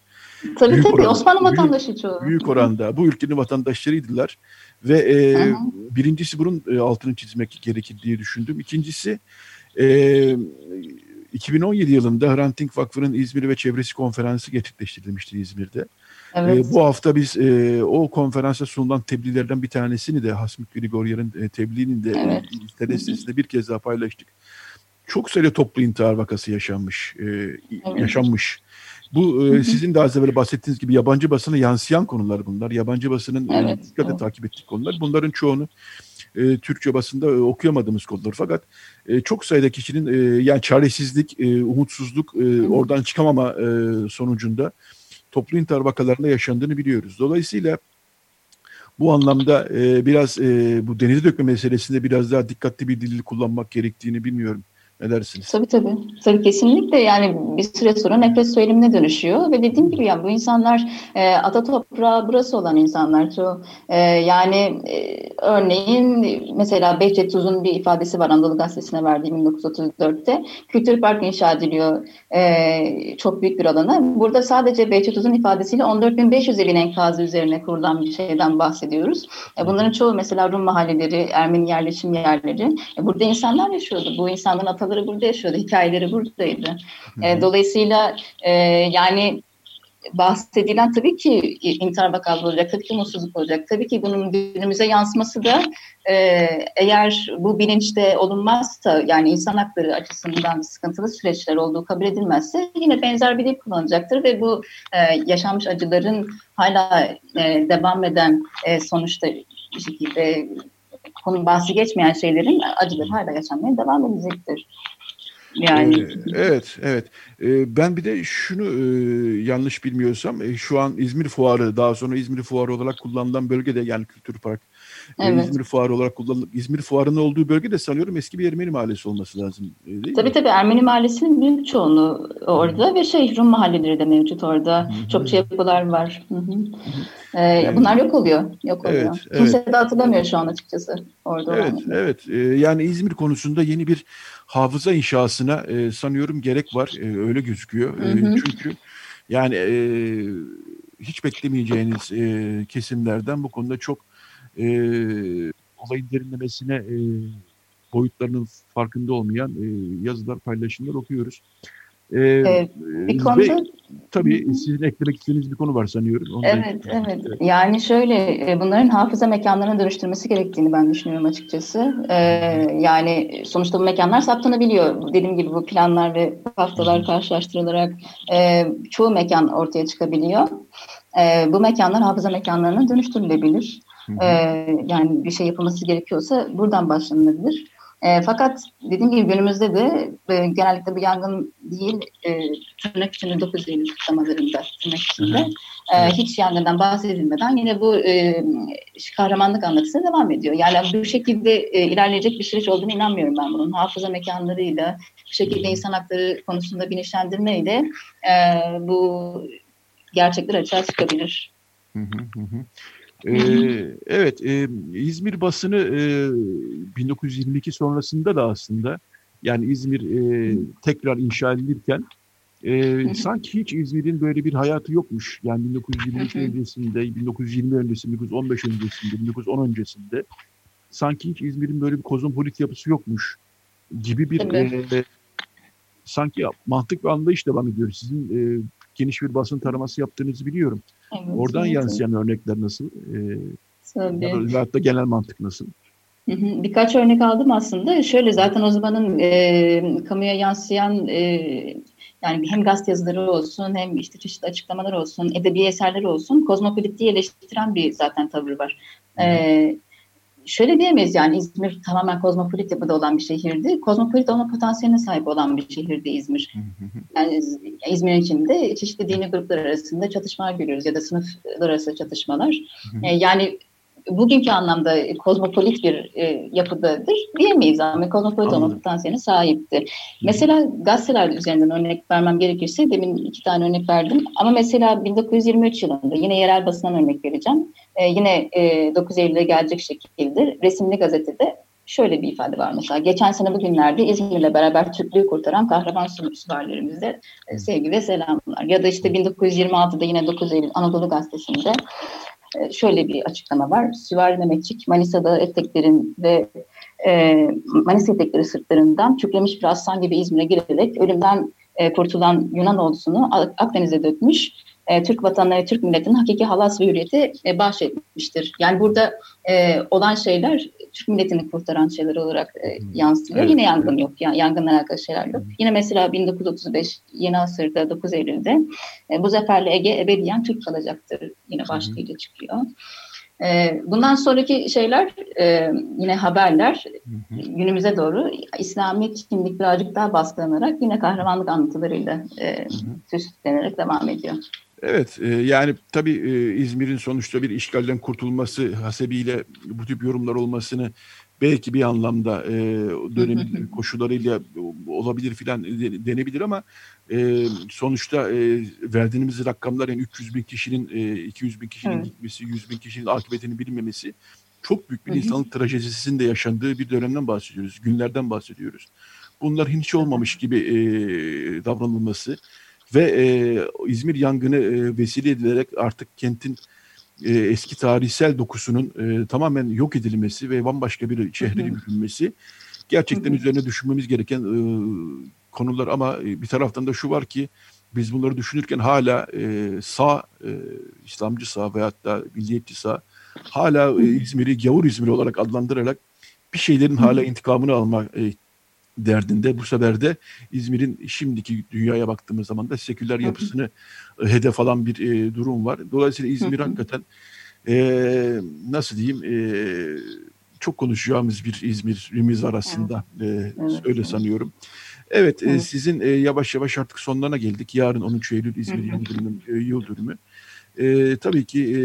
Tabii büyük tabii oranda, Osmanlı vatandaşı büyük, çoğu.
Büyük oranda bu ülkenin vatandaşlarıydılar. Ve e, birincisi bunun e, altını çizmek gerekir diye düşündüm. İkincisi e, 2017 yılında Hrant Dink Vakfı'nın İzmir ve Çevresi Konferansı gerçekleştirilmişti İzmir'de. Evet. E, bu hafta biz e, o konferansa sunulan tebliğlerden bir tanesini de Hasmik Grigoryan'ın e, tebliğinin de evet. internet sitesinde bir kez daha paylaştık. Çok sayıda toplu intihar vakası yaşanmış, e, evet. yaşanmış. Bu e, sizin de az evvel bahsettiğiniz gibi yabancı basına yansıyan konular bunlar. Yabancı basının e, evet. e, dikkatle takip ettiği konular. Bunların çoğunu e, Türkçe basında e, okuyamadığımız konular. Fakat e, çok sayıda kişinin e, yani çaresizlik, e, umutsuzluk, e, oradan çıkamama e, sonucunda toplu intihar vakalarında yaşandığını biliyoruz. Dolayısıyla bu anlamda e, biraz e, bu denize dökme meselesinde biraz daha dikkatli bir dil kullanmak gerektiğini bilmiyorum. Ne dersiniz?
Tabii tabii. Tabii kesinlikle yani bir süre sonra nefret söylemine dönüşüyor ve dediğim gibi yani bu insanlar e, ata toprağı burası olan insanlar çoğu. E, yani e, örneğin mesela Behçet Tuz'un bir ifadesi var Anadolu Gazetesi'ne verdiğim 1934'te. Kültür Park inşa ediliyor e, çok büyük bir alana. Burada sadece Behçet Tuz'un ifadesiyle 14.500 evin enkazı üzerine kurulan bir şeyden bahsediyoruz. E, bunların çoğu mesela Rum mahalleleri, Ermeni yerleşim yerleri. E, burada insanlar yaşıyordu. Bu insanların ataları sayfaları burada yaşıyordu, hikayeleri buradaydı. E, dolayısıyla e, yani bahsedilen tabii ki intihar vakaları olacak, tabii ki mutsuzluk olacak. Tabii ki bunun günümüze yansıması da e, eğer bu bilinçte olunmazsa yani insan hakları açısından sıkıntılı süreçler olduğu kabul edilmezse yine benzer bir dil kullanacaktır ve bu e, yaşanmış acıların hala e, devam eden e, sonuçta şekilde konu bahsi geçmeyen şeylerin acıları hala yaşanmaya devam edecektir.
Yani ee, evet, evet. Ee, ben bir de şunu e, yanlış bilmiyorsam e, şu an İzmir Fuarı daha sonra İzmir Fuarı olarak kullanılan bölgede yani Kültür Park evet. İzmir Fuarı olarak kullanılıp İzmir Fuarı'nın olduğu bölge de sanıyorum eski bir Ermeni mahallesi olması lazım.
Değil tabii mi? tabii Ermeni mahallesinin büyük çoğunluğu orada Hı. ve şey Rum mahalleleri de mevcut orada. Hı. Çokça yapılar var. Hı -hı. Ee, bunlar yok oluyor. Yok oluyor. Evet, Kimse evet. de hatırlamıyor şu an açıkçası orada.
Evet, olanları. evet. Ee, yani İzmir konusunda yeni bir hafıza inşasına e, sanıyorum gerek var. E, öyle gözüküyor. Hı hı. E, çünkü yani e, hiç beklemeyeceğiniz e, kesimlerden bu konuda çok e, olayın derinlemesine e, boyutlarının farkında olmayan e, yazılar, paylaşımlar okuyoruz.
Ee, evet, bir konuda... Ve,
tabii sizin eklemek istediğiniz bir konu var sanıyorum.
Onu evet, da... evet. Yani şöyle bunların hafıza mekanlarına dönüştürmesi gerektiğini ben düşünüyorum açıkçası. Ee, yani sonuçta bu mekanlar saptanabiliyor. Dediğim gibi bu planlar ve haftalar karşılaştırılarak e, çoğu mekan ortaya çıkabiliyor. E, bu mekanlar hafıza mekanlarına dönüştürülebilir. E, yani bir şey yapılması gerekiyorsa buradan başlanılabilir. E, fakat dediğim gibi günümüzde de e, genellikle bu yangın değil e, tırnak içinde 9 Eylül kutlamalarında tırnak içinde e, hiç yangından bahsedilmeden yine bu e, kahramanlık anlatısına devam ediyor. Yani bu şekilde e, ilerleyecek bir süreç olduğunu inanmıyorum ben bunun. Hafıza mekanlarıyla bu şekilde insan hakları konusunda bilinçlendirmeyle e, bu gerçekler açığa çıkabilir. Hı hı hı.
Ee, evet, e, İzmir basını e, 1922 sonrasında da aslında yani İzmir e, tekrar inşa edilirken e, sanki hiç İzmir'in böyle bir hayatı yokmuş. Yani 1922 öncesinde, 1920 öncesinde, 1915 öncesinde, 1910 öncesinde sanki hiç İzmir'in böyle bir kozmopolit yapısı yokmuş gibi bir e, sanki mantık ve anlayış da bana göre sizin e, geniş bir basın taraması yaptığınızı biliyorum. Evet, Oradan evet. yansıyan örnekler nasıl? Ee, Tabii. Ya da genel mantık nasıl?
Birkaç örnek aldım aslında. Şöyle zaten o zamanın e, kamuya yansıyan e, yani hem gazete yazıları olsun hem işte çeşitli açıklamalar olsun, edebi eserler olsun kozmopolitliği eleştiren bir zaten tavır var. E, şöyle diyemeyiz yani İzmir tamamen kozmopolit yapıda olan bir şehirdi. Kozmopolit olma potansiyeline sahip olan bir şehirdi İzmir. Yani İzmir'in içinde çeşitli dini gruplar arasında çatışmalar görüyoruz ya da sınıflar arası çatışmalar. E, yani bugünkü anlamda kozmopolit bir e, yapıdadır diyemeyiz ama kozmopolit olma potansiyeline sahipti. Mesela gazeteler üzerinden örnek vermem gerekirse demin iki tane örnek verdim ama mesela 1923 yılında yine yerel basından örnek vereceğim. E, yine e, 9 Eylül'e gelecek şekilde resimli gazetede şöyle bir ifade var mesela. Geçen sene bugünlerde İzmir'le beraber Türklüğü kurtaran kahraman süvarilerimize e, sevgi ve selamlar. Ya da işte 1926'da yine 9 Eylül Anadolu Gazetesi'nde şöyle bir açıklama var. Süvari Mehmetçik Manisa'da eteklerin ve e, Manisa etekleri sırtlarından çüklemiş bir aslan gibi İzmir'e girerek ölümden e, kurtulan Yunan ordusunu Akdeniz'e dökmüş e, Türk vatanına ve Türk milletinin hakiki halas ve hürriyeti e, bahşetmiştir. Yani burada e, olan şeyler Türk milletini kurtaran şeyler olarak e, yansıyor. Evet, Yine yangın yok. Yani yangınla alakalı şeyler yok. Yine mesela 1935 Yeni Asır'da 9 Eylül'de e, bu zaferle Ege ebediyen Türk kalacaktır. Yine başlığıyla çıkıyor. E, bundan sonraki şeyler e, yine haberler hı hı. günümüze doğru İslami kimlik birazcık daha baskılanarak yine kahramanlık anlatılarıyla e, süslenerek devam ediyor.
Evet e, yani tabii e, İzmir'in sonuçta bir işgalden kurtulması hasebiyle bu tip yorumlar olmasını belki bir anlamda e, dönemin koşullarıyla olabilir filan denebilir ama e, sonuçta e, verdiğimiz rakamlar yani 300 bin kişinin e, 200 bin kişinin evet. gitmesi, 100 bin kişinin akıbetini bilmemesi çok büyük bir insanlık trajedisinin de yaşandığı bir dönemden bahsediyoruz, günlerden bahsediyoruz. Bunlar hiç olmamış gibi e, davranılması ve e, İzmir yangını e, vesile edilerek artık kentin e, eski tarihsel dokusunun e, tamamen yok edilmesi ve bambaşka bir şehre bürünmesi gerçekten üzerine düşünmemiz gereken e, konular. Ama e, bir taraftan da şu var ki biz bunları düşünürken hala e, sağ, e, İslamcı sağ veyahut da milliyetçi sağ hala e, İzmir'i gavur İzmir olarak adlandırarak bir şeylerin hala intikamını alma e, derdinde. Bu sefer de İzmir'in şimdiki dünyaya baktığımız zaman da seküler yapısını hı hı. hedef alan bir e, durum var. Dolayısıyla İzmir hı hı. hakikaten e, nasıl diyeyim e, çok konuşacağımız bir İzmir'imiz arasında evet. E, evet. öyle sanıyorum. Evet, evet. E, sizin e, yavaş yavaş artık sonlarına geldik. Yarın 13 Eylül İzmir yıl dönümü. E, yıl dönümü. E, tabii ki e,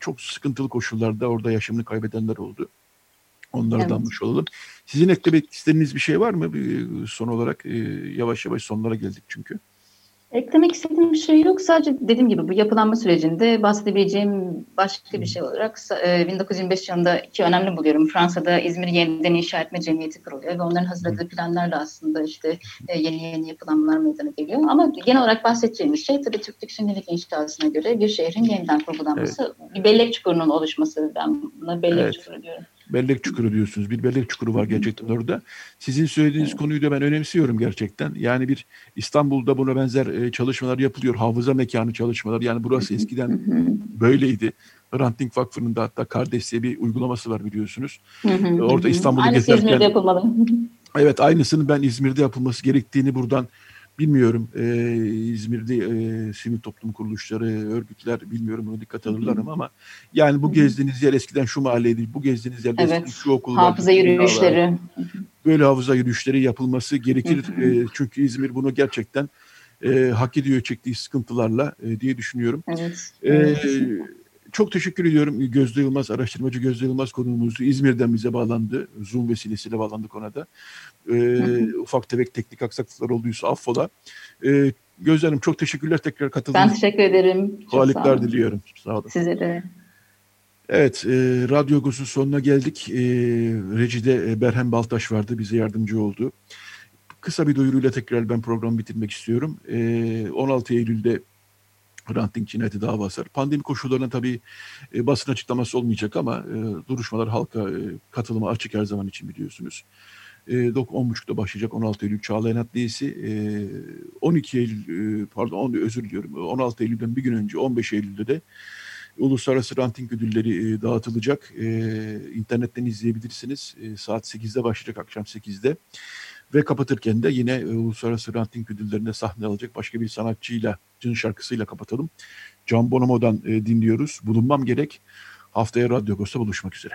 çok sıkıntılı koşullarda orada yaşamını kaybedenler oldu. Onları evet. danmış olalım. Sizin eklemek istediğiniz bir şey var mı? Son olarak e, yavaş yavaş sonlara geldik çünkü.
Eklemek istediğim bir şey yok. Sadece dediğim gibi bu yapılanma sürecinde bahsedebileceğim başka bir şey olarak 1925 e, yılında iki önemli buluyorum. Fransa'da İzmir Yeniden İnşa Etme Cemiyeti kuruluyor ve onların hazırladığı planlarla aslında işte e, yeni yeni yapılanmalar meydana geliyor. Ama genel olarak bahsedeceğimiz şey tabii Türklük şimdilik inşasına göre bir şehrin yeniden kurgulanması, evet. bir bellek çukurunun oluşması. Ben buna bellek evet. çukuru diyorum.
Bellek çukuru diyorsunuz. Bir bellek çukuru var gerçekten orada. Sizin söylediğiniz konuyu da ben önemsiyorum gerçekten. Yani bir İstanbul'da buna benzer e, çalışmalar yapılıyor. Hafıza mekanı çalışmalar. Yani burası eskiden (laughs) böyleydi. Hrant Dink Vakfı'nın da hatta kardeş diye bir uygulaması var biliyorsunuz. Orada İstanbul'u gezerken... İzmir'de yapılmalı. Evet aynısının ben İzmir'de yapılması gerektiğini buradan Bilmiyorum e, İzmir'de e, sivil toplum kuruluşları, örgütler bilmiyorum buna dikkat alırlar ama yani bu gezdiğiniz yer eskiden şu mahalleydi, bu gezdiğiniz yer evet. şu okul var.
Hafıza yürüyüşleri.
Böyle hafıza yürüyüşleri yapılması gerekir. e, çünkü İzmir bunu gerçekten e, hak ediyor çektiği sıkıntılarla e, diye düşünüyorum. Evet. E, çok teşekkür ediyorum Gözde Yılmaz, araştırmacı Gözde Yılmaz konuğumuzdu. İzmir'den bize bağlandı. Zoom vesilesiyle bağlandık ona da. Ee, ufak tefek teknik aksaklıklar olduysa affola. Ee, Gözde Hanım çok teşekkürler tekrar katıldığınız
Ben teşekkür ederim.
Kolaylıklar diliyorum. Sağ olun.
Size de.
Evet, e, Radyo Gos'un sonuna geldik. E, Reci'de e, Berhem Baltaş vardı, bize yardımcı oldu. Kısa bir duyuruyla tekrar ben programı bitirmek istiyorum. E, 16 Eylül'de Hrant Dink cinayeti davası. Pandemi koşullarında tabii e, basın açıklaması olmayacak ama e, duruşmalar halka e, katılıma açık her zaman için biliyorsunuz. E, 10.30'da başlayacak 16 Eylül Çağlayan Adliyesi. E, 12 Eylül, e, pardon 10, özür diliyorum 16 Eylül'den bir gün önce 15 Eylül'de de Uluslararası Ranting Ödülleri e, dağıtılacak. E, internetten izleyebilirsiniz. E, saat 8'de başlayacak akşam 8'de. Ve kapatırken de yine e, Uluslararası Ranting Ödülleri'nde sahne alacak başka bir sanatçıyla, cın şarkısıyla kapatalım. Can Bonomo'dan e, dinliyoruz. Bulunmam gerek. Haftaya Radyo Agos'ta buluşmak üzere.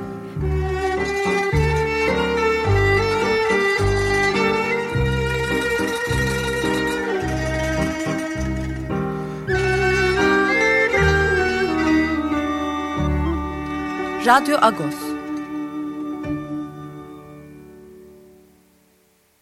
Radyo Agos